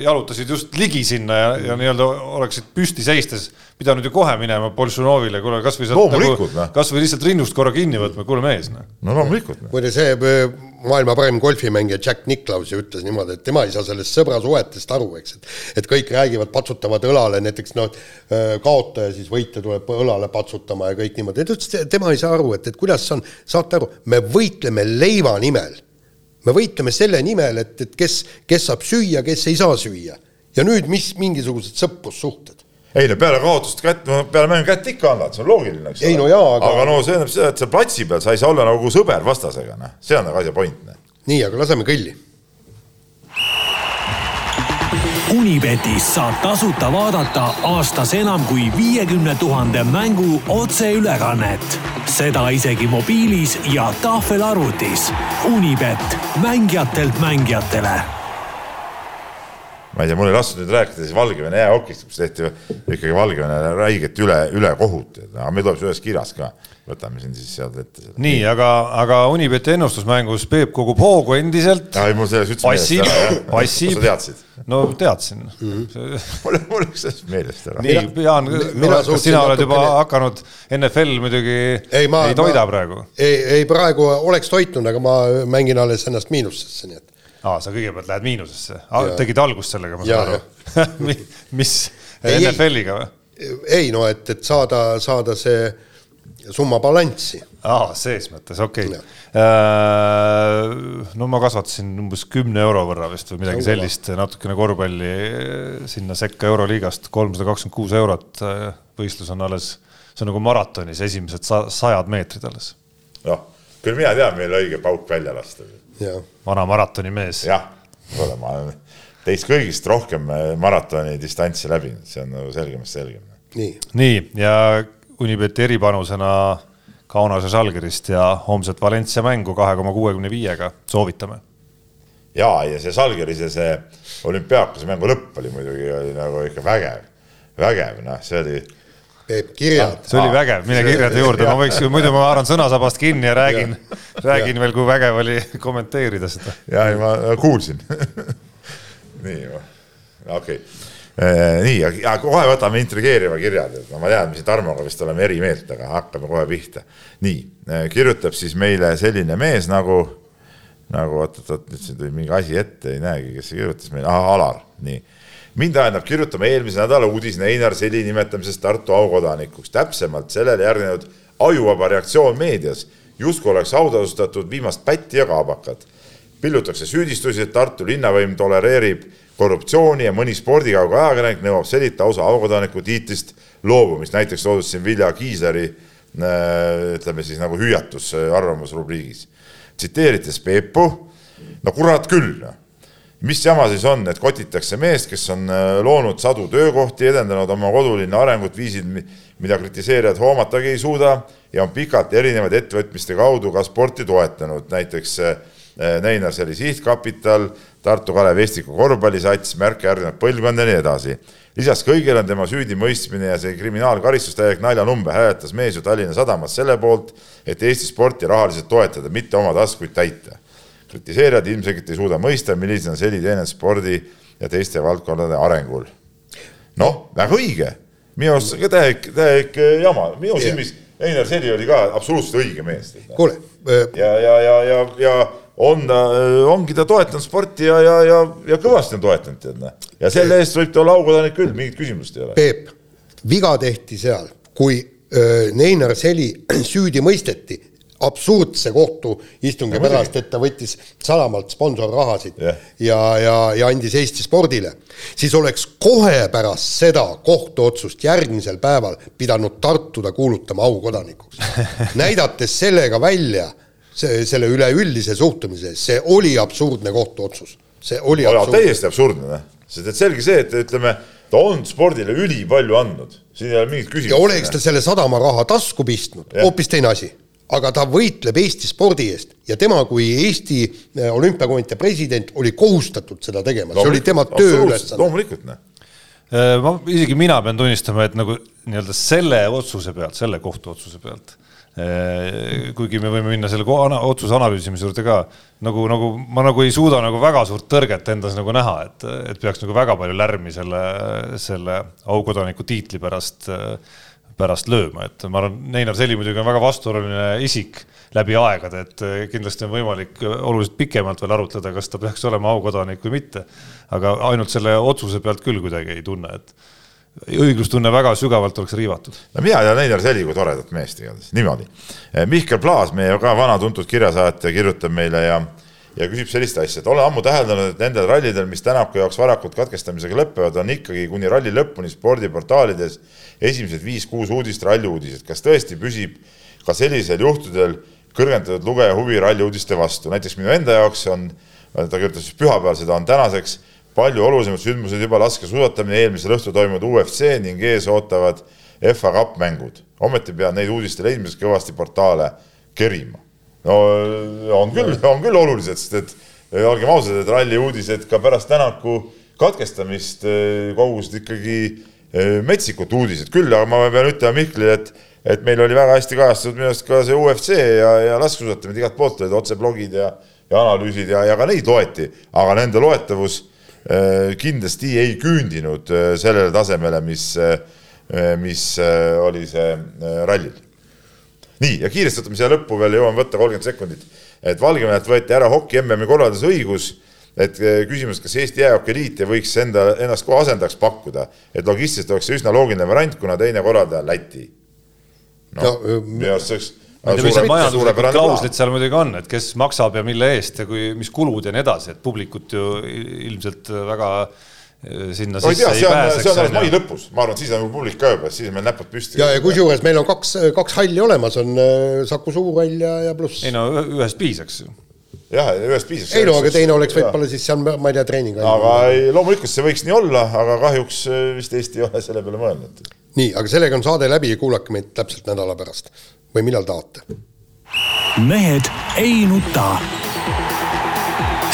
C: jalutasid just ligi sinna ja, ja nii-öelda oleksid püsti seistes pidanud ju kohe minema Boltšanovile, kuule kasvõi sealt
D: Loomulikult, noh.
C: nagu, kasvõi lihtsalt rinnust korra kinni võtma, kuule mees, noh.
D: no loomulikult.
B: muide, see öö, maailma parim golfimängija Jack Nicklaus ju ütles niimoodi, et tema ei saa sellest sõbrasuhetest aru, eks, et et kõik räägivad, patsutavad õlale, näiteks noh, kaotaja siis võitja tuleb õlale patsutama ja kõik niimoodi, ta ütles, tema ei saa aru, et, et kuidas see on, saate aru, me võitleme leiva nimel. me võitleme selle nimel, et, et kes, kes saab süüa, kes ei saa süüa. ja nüüd, mis mingisugused sõprussuhted
D: ei no peale kaotust kätt, peale mängu kätt ikka annad, see on loogiline, eks
B: Ei, no jaa, aga-
D: aga no see tähendab seda, et seal platsi peal sa ei saa olla nagu sõber vastasega, noh, see on nagu asja point, noh.
B: nii, aga laseme kõlli.
A: Unibetis saab tasuta vaadata aastas enam kui viiekümne tuhande mängu otseülekannet. seda isegi mobiilis ja tahvelarvutis. Unibet, mängijatelt mängijatele
D: ma ei tea, mul ei lastud nüüd rääkida siis Valgevene jäähokist, kus tehti ikkagi Valgevenele räiget üle, ülekohut, aga meil tuleb see ühes kirjas ka võtame siin siis sealt ette.
C: nii, aga, aga Unibeti ennustusmängus Peep kogub hoogu endiselt.
D: ei, mul selles üldse
C: passib, passib.
D: sa teadsid?
C: no teadsin mm.
D: -hmm. mul, mul läks sellest meelest ära.
C: nii, Jaan, kas sina oled juba natukene... hakanud, NFL muidugi ei, ma, ei toida ma, praegu?
B: ei, ei praegu oleks toitnud, aga ma mängin alles ennast miinusesse, nii et.
C: Aa, sa kõigepealt lähed miinusesse, tegid algust sellega, ma saan aru mis, NFL-iga või?
B: ei no et, et saada, saada see summa balanssi.
C: aa, ses mõttes, okei okay.. Äh, no ma kasvatasin umbes kümne euro võrra vist või midagi sellist, natukene korvpalli sinna sekka Euroliigast, kolmsada kakskümmend kuus eurot. võistlus on alles, see on nagu maratonis esimesed sajad meetrid alles.
D: noh, küll mina tean, millal õige pauk välja lasta.
C: Vana maratonimees.
D: jah, ma olen teist kõigist rohkem maratoni distantsi läbinud, see on nagu selgemast selgem.
C: nii, nii ja Unibeti eripanusena Kaunas ja Žalgirist ja homset Valencia mängu kahe koma kuuekümne viiega soovitame.
D: ja, ja see Žalgirise see olümpiaakose mängu lõpp oli muidugi oli nagu ikka vägev, vägev, noh, see oli.
B: Peep, kirjad.
C: see oli vägev, mine kirjade juurde, ma võiks, muidu ma haaran sõnasabast kinni ja räägin, räägin ja. veel, kui vägev oli kommenteerida seda.
D: ja, ja ma kuulsin nii, okei okay Äh, nii, ja kohe võtame intrigeeriva kirja, no ma tean, mis Tarmoga vist oleme eri meelt, aga hakkame kohe pihta. nii, äh, kirjutab siis meile selline mees nagu, nagu oot-oot-oot, nüüd siin tuli mingi asi ette, ei näegi, kes see kirjutas meile, Alar, nii. Mind tähendab kirjutama eelmise nädala uudis Einar Seli nimetamisest Tartu aukodanikuks, täpsemalt sellele järgnenud ajuvaba reaktsioon meedias, justkui oleks autasustatud viimast pätti ja kaabakat. pillutakse süüdistusi, et Tartu linnavõim tolereerib korruptsiooni ja mõni spordikauge ajakirjanik nõuab sellita ausa aukodaniku tiitlist loobumist, näiteks toodud siin Vilja Kiisleri äh, ütleme siis nagu hüüatus äh, arvamusrubriigis. tsiteerides Peepu, no kurat küll, noh. Mis jama siis on, et kotitakse meest, kes on äh, loonud sadu töökohti, edendanud oma kodulinna arengut viisil, mida kritiseerijad hoomatagi ei suuda ja on pikalt erinevaid ettevõtmiste kaudu ka sporti toetanud, näiteks Neinar Seli Sihtkapital Tartu Kalev Estiku korvpallisats, märke järgnenud põlvkond ja nii edasi. lisaks kõigele on tema süüdimõistmine ja see kriminaalkaristus täielik naljanumber, hääletas mees ju Tallinna Sadamas selle poolt, et Eesti sporti rahaliselt toetada, mitte oma taskuid täita. Kritiseerijad ilmselgelt ei suuda mõista, millised on teened spordi ja teiste valdkondade arengul. noh, väga õige, minu arust ka täielik, täielik jama, minu silmis Einar Seli oli ka absoluutselt õige mees.
B: kuule.
D: ja, ja, ja, ja, ja on ta, ongi ta toetanud sporti ja, ja, ja, ja kõvasti on toetanud, tead näe. ja selle eest võib ta olla aukodanik küll, mingit küsimust ei ole.
B: Peep, viga tehti seal, kui Neinar Seli süüdi mõisteti absurdse kohtuistungi pärast, et ta võttis Salamalt sponsorrahasid yeah. ja, ja, ja andis Eesti spordile, siis oleks kohe pärast seda kohtuotsust järgmisel päeval pidanud Tartu ta kuulutama aukodanikuks. Näidates sellega välja see, selle üleüldise suhtumise, see oli absurdne kohtuotsus, see oli
D: absurdne. täiesti absurdne, noh, sest et selge see, et ütleme, ta on spordile ülipalju andnud, siin ei ole mingit küsimust.
B: ja oleks ta selle sadama raha tasku pistnud, hoopis teine asi aga ta võitleb Eesti spordi eest. Ja tema kui Eesti äh, Olümpiakomitee president oli kohustatud seda tegema, see oli tema tööülesanne.
D: loomulikult, noh
C: äh, ma, isegi mina pean tunnistama, et nagu nii-öelda selle otsuse pealt, selle kohtuotsuse pealt Äh, kuigi me võime minna selle otsuse analüüsimise juurde ka, nagu, nagu ma nagu ei suuda nagu väga suurt tõrget endas nagu näha, et, et peaks nagu väga palju lärmi selle, selle aukodaniku tiitli pärast, pärast lööma, et ma arvan, Neinar Seli muidugi on väga vastuoluline isik läbi aegade, et kindlasti on võimalik oluliselt pikemalt veel arutleda, kas ta peaks olema aukodanik või mitte. aga ainult selle otsuse pealt küll kuidagi ei tunne, et õiglustunne väga sügavalt oleks riivatud.
D: no mina tean Einar Seli kui toredat meest igatahes, niimoodi. Eh, Mihkel Plaas, meie ka vana tuntud kirjasaatja, kirjutab meile ja, ja küsib sellist asja, et olen ammu täheldanud, et nendel rallidel, mis Tänaku jaoks varakult katkestamisega lõpevad, on ikkagi kuni ralli lõpuni spordiportaalides esimesed viis-kuus uudist ralli uudised. kas tõesti püsib ka sellisel juhtudel kõrgendatud lugeja huvi ralli uudiste vastu, näiteks minu enda jaoks on, ta kirjutas pühapäeval, seda on tänaseks palju olulisemad sündmused juba laskesuusatamine, eelmisel õhtul toimunud UFC ning ees ootavad FA Cup mängud. ometi peavad neid uudiste leidmiseks kõvasti portaale kerima. No on küll, on küll olulised, sest et olgem ausad, et ralli uudised ka pärast Tänaku katkestamist eh, kogusid ikkagi metsikud uudised küll, aga ma pean ütlema Mihklile, et et meil oli väga hästi kajastatud minu arust ka see UFC ja, ja laskesuusatamine igalt poolt olid otseblogid ja, ja analüüsid ja, ja ka neid loeti, aga nende loetavus äh, kindlasti ei küündinud äh, sellele tasemele, mis äh,, mis äh, oli see äh, rallil. Nii, ja kiiresti võtame siia lõppu veel, jõuame võtta kolmkümmend sekundit, et Valgevenelt võeti ära hoki MM-i korralduse õigus et äh, küsimus, kas Eesti Jäähoki Liit võiks enda, ennast kohe asendajaks pakkuda, et logistiliselt oleks see üsna loogiline variant, kuna teine korraldaja on Läti noh, minu arust see oleks
C: ma ei tea, mis need majanduslikud klauslid seal muidugi on, et kes maksab ja mille eest ja kui, mis kulud ja nii edasi, et publikut ju ilmselt väga eh, sinna
D: no, sisse tea, ei pääseks. see on alles mai lõpus, ma arvan, et siis on publik ka juba, siis on meil näpud püsti.
B: ja, ja kusjuures meil on kaks, kaks halli olemas, on äh, Saku Suurhall ja, ja pluss.
C: ei no ühest piisaks ju
D: jah, ühest piisaks.
B: ei no aga teine oleks võib-olla siis seal, ma ei tea, treeninghall.
D: aga ei, loomulikult see võiks nii olla, aga kahjuks äh, vist Eesti ei ole selle peale mõelnud
B: nii, aga sellega on saade läbi ja kuulake meid täpselt nädala pärast või millal tahate.
A: mehed ei nuta.